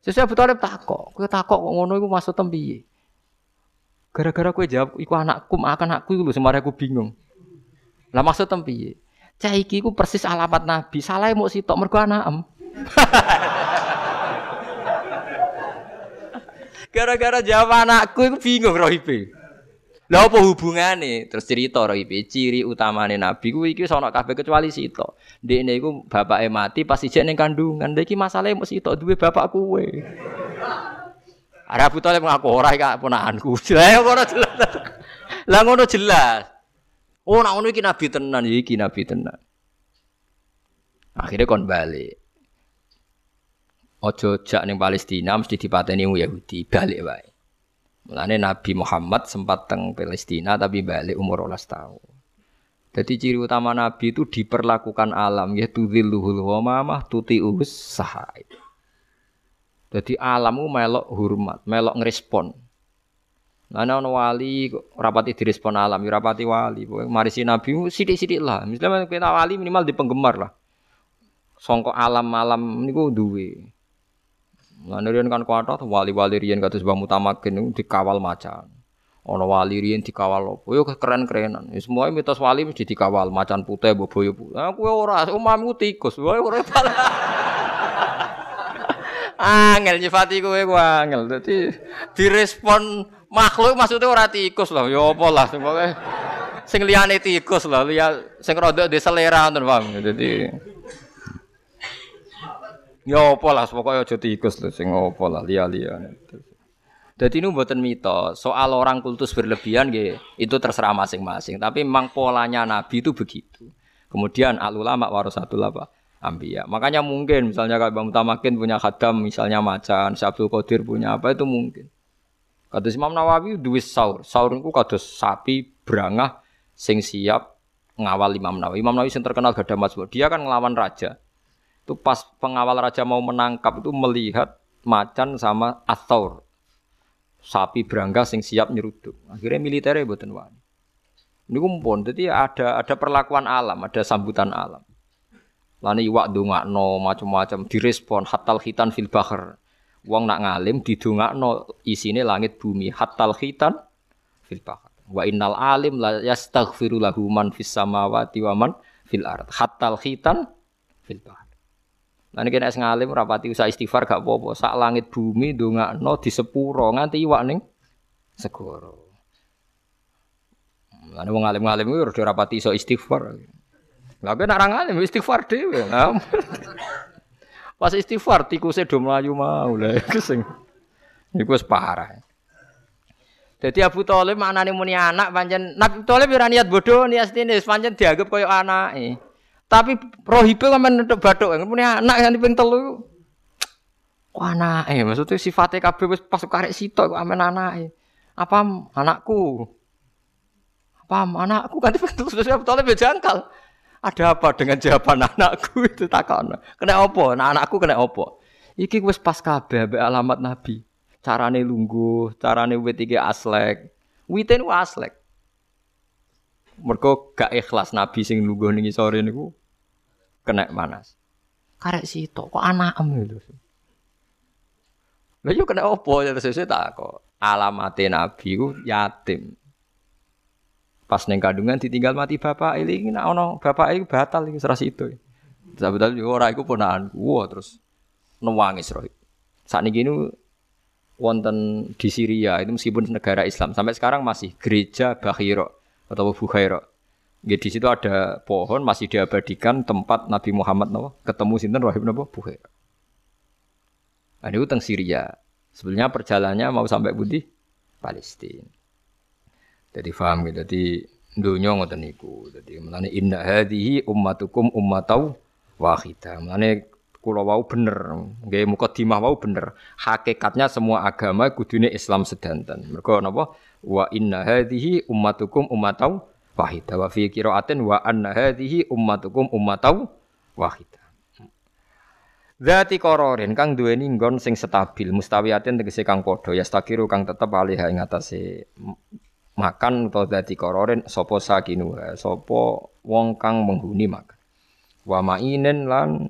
A: Sesuai Abu Thalib takok, kowe takok kok ngono iku maksud piye? Gara-gara kowe jawab iku anakku, mak anakku iku lho semare aku bingung. Lah maksud piye? Cah iki iku persis alamat Nabi, salah mau sitok mergo anakem. (laughs) Gara-gara jawab anakku iku bingung rohibe. Lah apa hubungane? Terus cerita ro iki ciri utamane nabi ku iki sono kabeh kecuali sito. Ndekne iku bapake mati pas ijek ning kandungan. Lha iki masalahe mesti sito duwe bapak kuwe. Ada Abu Thalib ngaku ora iki ponakanku. (laughs) Lah ngono jelas. Lah ngono jelas. Oh nak ngono iki nabi tenan iki nabi tenan. Akhirnya kon balik. Ojo jak ning Palestina mesti dipateni Yahudi, balik wae. Mulane Nabi Muhammad sempat teng Palestina tapi balik umur 12 tahun. Jadi ciri utama Nabi itu diperlakukan alam ya tudzilluhul ghamamah tuti'us sahai. Jadi alammu melok hormat, melok ngerespon. Nah, ana wali rapati direspon alam, ya rapati wali. Mari si Nabi sithik-sithik lah. Misalnya kita wali minimal di penggemar lah. Songkok alam-alam niku duwe. Nah, riyen kan kuatah wali-wali riyen kados Mbah Mutamakin dikawal macan. Ana wali riyen dikawal opo? Yo keren-kerenan. Ya semua mitos wali mesti dikawal macan putih mbok boyo. Nah, kowe ora, umamku tikus. Wae ora (laughs) Angel nyifati kowe ku angel. Dadi direspon makhluk maksudnya ora tikus lho. Ya apa lah sing liyane tikus lho, liya sing rada di selera ngoten, Bang. Dadi Ya apa lah pokoknya aja tikus lho sing apa lah liya-liya. Jadi ini buatan mitos. Soal orang kultus berlebihan ya, itu terserah masing-masing. Tapi memang polanya Nabi itu begitu. Kemudian al ulama warasatul apa? Ambiya. Makanya mungkin misalnya kayak Bang Mutamakin punya khadam misalnya macan, Syabdul Qadir punya apa itu mungkin. Kata Imam Nawawi duwis saur. Saur itu kados sapi berangah sing siap ngawal Imam Nawawi. Imam Nawawi yang terkenal gada mazmur. Dia kan ngelawan raja. Itu pas pengawal raja mau menangkap itu melihat macan sama athaur. Sapi berangga sing siap nyeruduk. Akhirnya militernya buatan wani. Ini kumpul, jadi ada ada perlakuan alam, ada sambutan alam. Lani iwak no macam-macam direspon hatal hitan fil bahar. Wong nak ngalim didongakno isine langit bumi hatal khitan fil bahr. Wa innal alim la yastaghfiru lahu man fis samawati wa man fil ard. Hatal khitan fil bahr. Lah nek nek ngalim rapati usah istighfar gak apa-apa. Sak langit bumi ndongakno di sepuro nganti iwak ning segoro. Lah wong ngalim-ngalim kuwi ora rapati iso istighfar. Lah kok nek ngalim istighfar dhewe. Pas istighfar tikuse do mlayu mau lha iku sing iku wis parah. Jadi Abu Thalib maknane muni anak pancen Nabi Thalib ora niat bodoh niat ini pancen dianggap koyo anake. Tapi rohibe kan nutuk bathuk muni anak yang ping telu Kok anake maksudnya sifatnya kabeh wis pas karek sitok kok amen anake. Apa anakku? Apa anakku kan terus Abu Thalib ya jangkal. Ada apa dengan jawaban anakku (laughs) itu takon. Kena apa? Nah, anakku kena apa? Iki wis pas kabeh alamat Nabi. Carane lungguh, carane wit iki aslek. Witen aslek. Mergo gak ikhlas Nabi sing lungguh ning sore niku kena manas. Karek sitok kok anakem lho. Lah yo kena apa ya sesuk tak kok. Alamate Nabi ku yatim. Pas neng kandungan ditinggal mati bapak ini nak ono bapak ini batal iki serasi itu. Sabetan yo ora iku ponakanku. Terus nangis roh. Saat ini wonten di Syria itu meskipun negara Islam sampai sekarang masih gereja Bakhiro atau Bukhairo. Ya, di situ ada pohon masih diabadikan tempat Nabi Muhammad nawa, ketemu sinten Rahib napa Bukhairo. Nah, itu teng Syria. Sebenarnya perjalanannya mau sampai Budi Palestina. Jadi paham gitu. Jadi dunia ngoten niku. Jadi melane inna hadhihi ummatukum ummatau wahidah. Melane kula wau bener. Nggih mukadimah wau bener. Hakikatnya semua agama kudune Islam sedanten. Mergo napa? Wa inna hadhihi ummatukum ummatau wahidah. Wa fi qiraatin wa anna hadhihi ummatukum ummatau wahidah. Zati kororin kang duweni nggon sing stabil mustawiyatin tegese kang padha ya stakiru kang tetep alih ing atase makan atau dadi kororen sopo sakinu sopo wong kang menghuni makan wa mainen lan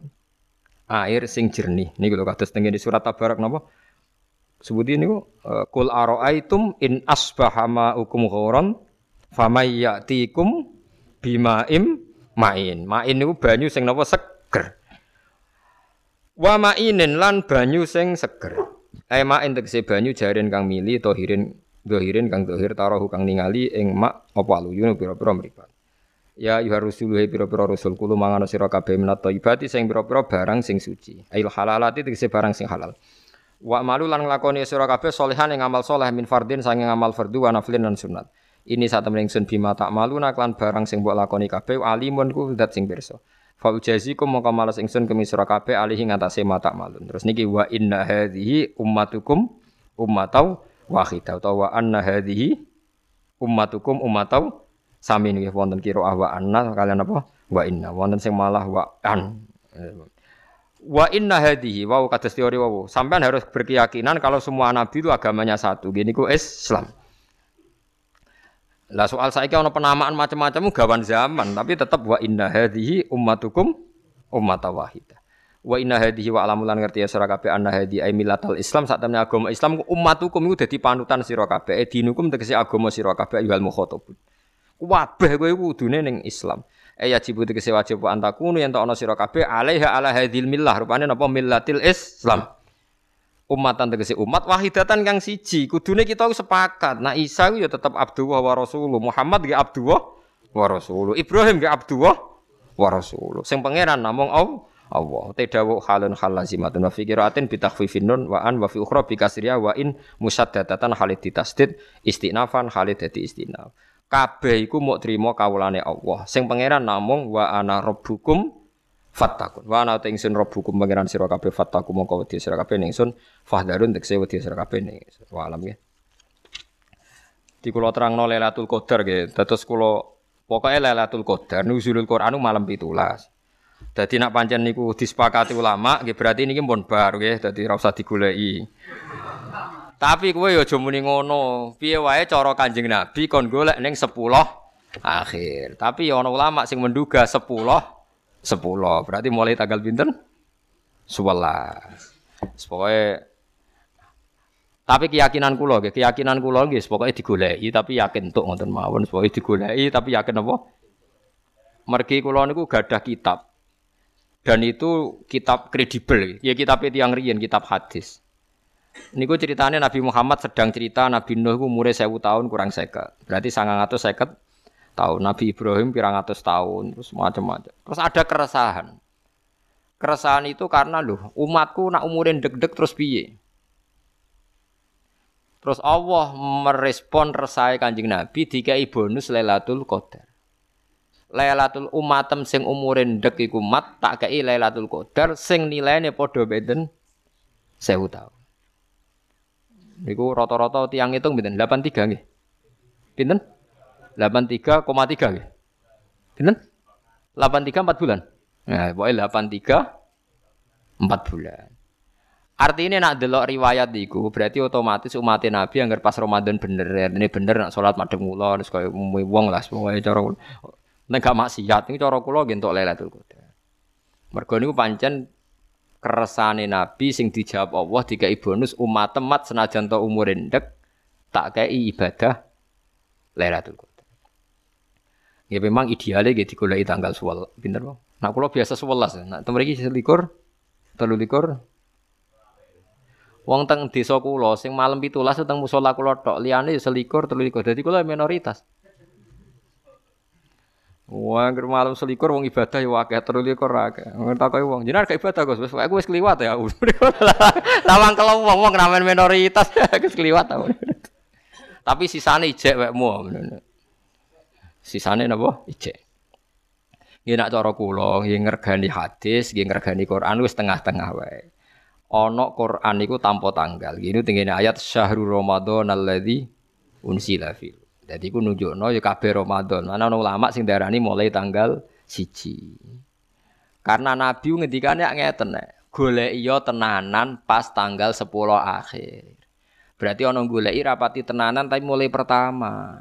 A: air sing jernih niku lho kados teng di surat tabarak napa sebuti niku kul araaitum in asbaha ma'ukum ghoran famay ya'tikum bimaim main main niku banyu sing napa seger wa mainen lan banyu sing seger Ae main tegese banyu jaren kang mili tohirin dohirin kang dohir tarohu kang ningali ing mak apa aluyun pira-pira mripat. Ya yuha rusuluhe pira-pira rasul kulo mangan sira kabeh minat thayyibati sing pira-pira barang sing suci. Ail halalati tegese barang sing halal. Wa malu lan nglakoni sira kabeh solehan ing amal soleh min fardin sange amal fardu wa naflin lan sunat. Ini saat temen bima tak malu naklan barang sing mbok lakoni kabeh alimun ku dat sing pirsa. Fa ujazikum mongko malas ingsun kemi sira kabeh alihi ngatasé mata malun. Terus niki wa inna hadhihi ummatukum ummatau wahidah utawa anna hadhihi ummatukum ummatau sami nggih wonten kira wa anna kalian apa wa inna wonten sing malah wa an wa inna hadhihi wow kados teori wow sampean harus berkeyakinan kalau semua nabi itu agamanya satu. Gini ku Islam. Lah soal saya ono penamaan macam-macam gawan zaman. Tapi tetap wa inna hadhihi ummatukum ummata wahidah wa inna hadhihi wa alamulan ngerti ya sira kabeh anna hadhi ai millatal Islam. Sak temne agama Islam ummatukum iku dadi panutan sira kabeh. Dinukum tegese agama sira kabeh ayyuhal mukhatabun kabeh kowe kudune ning Islam e ya jibu tegese wajib antakunu yen ana sira kabeh alaiha ala hadhil millah. Rupane napa? Millatil Islam. Umatan tegese umat wahidatan kang siji. Kudune kita sepakat. Nah Isa ya tetap Abdullah wa Rasulullah Muhammad ge Abdullah wa Rasulullah Ibrahim ge Abdullah wa Rasulullah sing pangeran namung Allah. Allah. Tedawu halun hal lazimatun wa fi qiraatin bi takhfifin nun wa an wa fi ukhra bi kasriya wa in musaddadatan halid ditasdid istinafan halid dadi istinaf. Kabeh iku muk trima kawulane Allah. Sing pangeran namung wa ana rabbukum fattakun. Wa ana ingsun rabbukum pangeran sira kabeh fattakum mongko wedi sira kabeh ningsun fahdarun tekse wedi sira kabeh ning. Wa alam ya. Di kula terangno Lailatul Qadar nggih. Dados kula pokoke Lailatul Qadar nuzulul Quran malam 17. Jadi nak pancen niku disepakati ulama, nggih berarti niki pun bar nggih, dadi ora usah digoleki. Tapi kowe ya aja muni ngono. Piye wae cara Kanjeng Nabi kon golek ning 10 akhir. Tapi ya ana ulama sing menduga 10 10. Berarti mulai tanggal pinten? 11. Pokoke Tapi keyakinan kula nggih, keyakinan kula nggih pokoke digoleki tapi yakin untuk ngoten mawon, pokoke digoleki tapi yakin apa? Mergi kula niku gadah kitab. Dan itu kitab kredibel, ya kitab yang riyen, kitab hadis. Niku ceritanya Nabi Muhammad sedang cerita Nabi Nuh ku umure 1000 tahun kurang seket. Berarti 950 tahun. Nabi Ibrahim pirang atus tahun, terus macam-macam. Terus ada keresahan. Keresahan itu karena loh, umatku nak umurin deg-deg terus piye? Terus Allah merespon resai kanjeng Nabi dikai bonus Lailatul Qadar. Lailatul umatem sing umure ndek iku mat tak kei Lailatul Qadar sing nilaine padha beden 1000 tahun. Niku rata-rata tiang hitung pinten? 83 nggih. Pinten? 83,3 nggih. Pinten? 83 4 bulan. Nah, pokoknya 83 4 bulan. Artinya nak delok riwayat iku berarti otomatis umat Nabi yang pas Ramadan bener ini bener nak sholat madem kula terus kaya wong lah pokoke cara nek gak maksiat ini cara kula nggih entuk Lailatul Qadar. Mergo niku pancen keresane Nabi sing dijawab Allah dikai bonus umat temat senajan to umur endek tak kei ibadah Lailatul Qadar. Ya memang idealnya gitu digoleki tanggal 11. Pinter, Bang. Nak kula biasa 11. Nak temen iki selikur, telu likur, Wong teng desa kula sing malam 17 teng musala kula tok, liyane ya selikur, telikur. Dadi kula minoritas. Wah, ger malam selikur wong ibadah ya akeh, telikur akeh. Takoki wong, jenengan gak ibadah Gus, wis aku wis kliwat ya. Lawang (laughs) kalau wong wong ramen minoritas, (laughs) wis kliwat ta. Tapi sisane ijek wekmu. Sisane napa? Ijek. Nggih nak cara kula, nggih ngergani hadis, nggih ngergani Quran wis tengah-tengah wae ana Quran niku tanpa tanggal. Gini tengene ayat syahrul Ramadan alladzi unsila fil. Dadi ku nunjukno ya kabeh Ramadan. Mana ana ulama sing darani mulai tanggal siji. Karena Nabi ngendikane ngeten nek golek iya tenanan pas tanggal 10 akhir. Berarti ana goleki rapati tenanan tapi mulai pertama.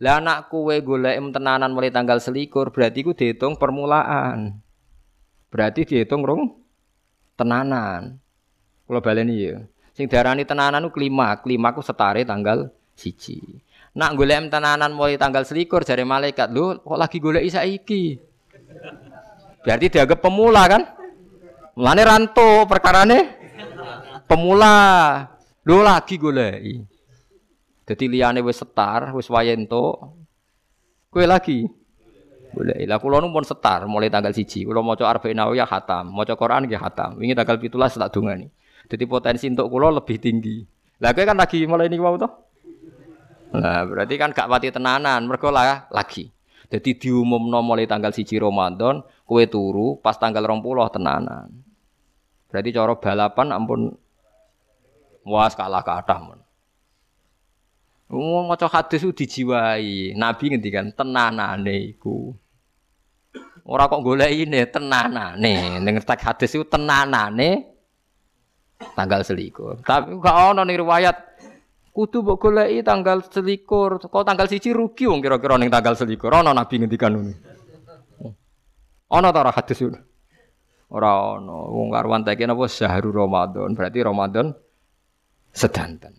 A: Lah anak kue golek tenanan mulai tanggal selikur berarti ku dihitung permulaan. Berarti dihitung rong tenanan. Kalau baleni ya. Sing darani tenanan ku kelima, kelima ku setare tanggal siji. Nak golek tenanan mulai tanggal selikur jari malaikat, lu kok lagi golek iki? Berarti dianggap pemula kan? Mulane ranto perkarane pemula. Lu lagi golek. Jadi liane wis setar, wis wayento. Kue lagi. Boleh. Lah pun setar mulai tanggal siji. Kula maca Arba'in Nawawiyah khatam, maca Quran nggih khatam. Wingi tanggal 17 tak dongani. Jadi potensi untuk kulo lebih tinggi. Lah kan lagi mulai ini mau toh? Nah, berarti kan gak pati tenanan, mereka lah lagi. Jadi diumum mulai tanggal siji Ramadan, kue turu pas tanggal rompuloh tenanan. Berarti cara balapan ampun was kalah kathah men. Wong maca hadis ku dijiwai. Nabi ngendikan tenanane iku. Ora kok golekine tenanane. Ning tek hadis iku tenanane tanggal selikur. Tapi gak ono nih riwayat kudu mbok goleki tanggal selikur. Kok tanggal siji rugi wong kira-kira ning tanggal selikur. Ono nabi ngendikan ngono. Ono ta ora hadis itu? Ora ono. Wong karuan teke napa syahrul Ramadan. Berarti Ramadan sedanten.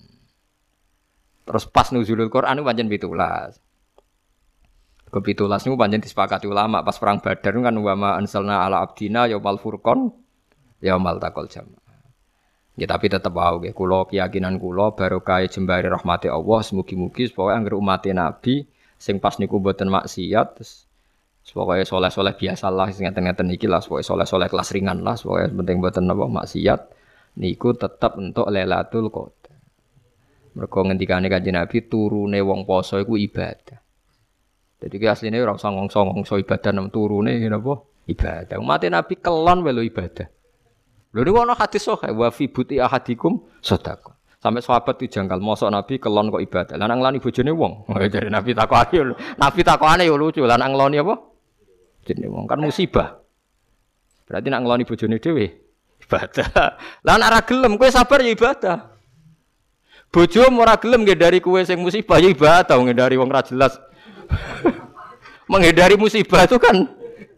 A: Terus pas nuzulul Quran itu pancen 17. Ke 17 niku pancen disepakati ulama pas perang Badar kan wa ma ansalna ala abdina yaumal furqan yaumal taqal jama. Ya tapi tetap wow, ya. Kulo keyakinan baru kaya jembari rahmati Allah. Semugi-mugi supaya angger umat Nabi sing pas niku buatan maksiat terus pokoknya soleh-soleh biasa lah sing ngeten-ngeten iki lah pokoknya soleh-soleh kelas ringan lah pokoknya penting buatan apa maksiat niku tetap untuk Lailatul Qadar. Mergo ngendikane Kanjeng Nabi turune wong poso iku ibadah. Jadi ki asline ora usah ngongso-ngongso ibadah nang turune napa ibadah. Umat Nabi kelon wae ibadah. Lho niku ana hadis sahih wa fi buti ahadikum sedekah. Sampai sahabat itu janggal, mosok Nabi kelon kok ibadah. Lanang lani bojone wong. (laughs) Jadi Nabi takokane Nabi takokane yo lucu. Lanang ngloni apa? Jenenge wong kan musibah. Berarti nak ngloni bojone dhewe ibadah. (laughs) Lah nek ora gelem kowe sabar ya ibadah. Bojo ora gelem dari kowe sing musibah ya ibadah dari wong ra jelas. (laughs) Menghindari musibah itu kan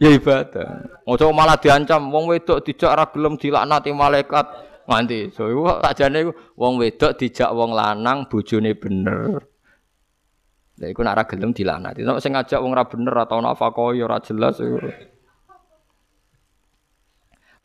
A: ya ibadah. Ojo malah diancam wong wedok dijak ra gelem dilaknati malaikat Nganti so iku sakjane wong wedok dijak wong lanang bojone bener. Lah iku nek ora gelem dilanati. Nek sing ngajak wong ora bener atau nafkah ya ora jelas iku.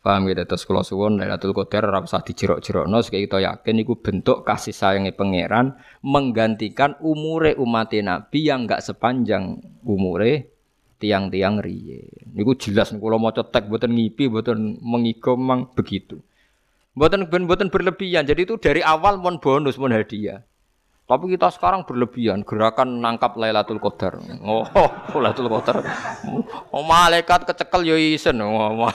A: Paham gitu, terus kalau suwon Lailatul Qadar ora usah dijerok-jerokno supaya kita yakin iku bentuk kasih sayangnya pangeran menggantikan umure umat Nabi yang enggak sepanjang umure tiang-tiang riye. Niku jelas kalau mau cetek buatan ngipi, buatan mengigomang begitu. Buatan buatan berlebihan. Jadi itu dari awal mon bonus, mon hadiah. Tapi kita sekarang berlebihan gerakan nangkap Lailatul Qadar. Oh, Lailatul Qadar. Oh, malaikat kecekel yo isen. Oh, (laughs)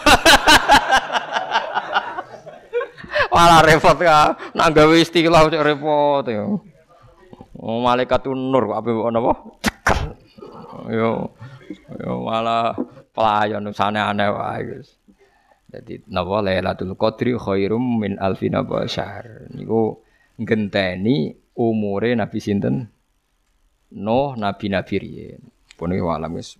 A: Malah repot ya. Nak gawe istilah cek repot ya. Oh, malaikat nur kok ape napa? Cekel. Yo yo malah pelayan usane aneh wae guys. Jadi napa Lailatul Qadri khairum min alfi syahr. Niku ngenteni umure Nabi sinten? Nuh, nabi-nabi riyen. Pun walam wis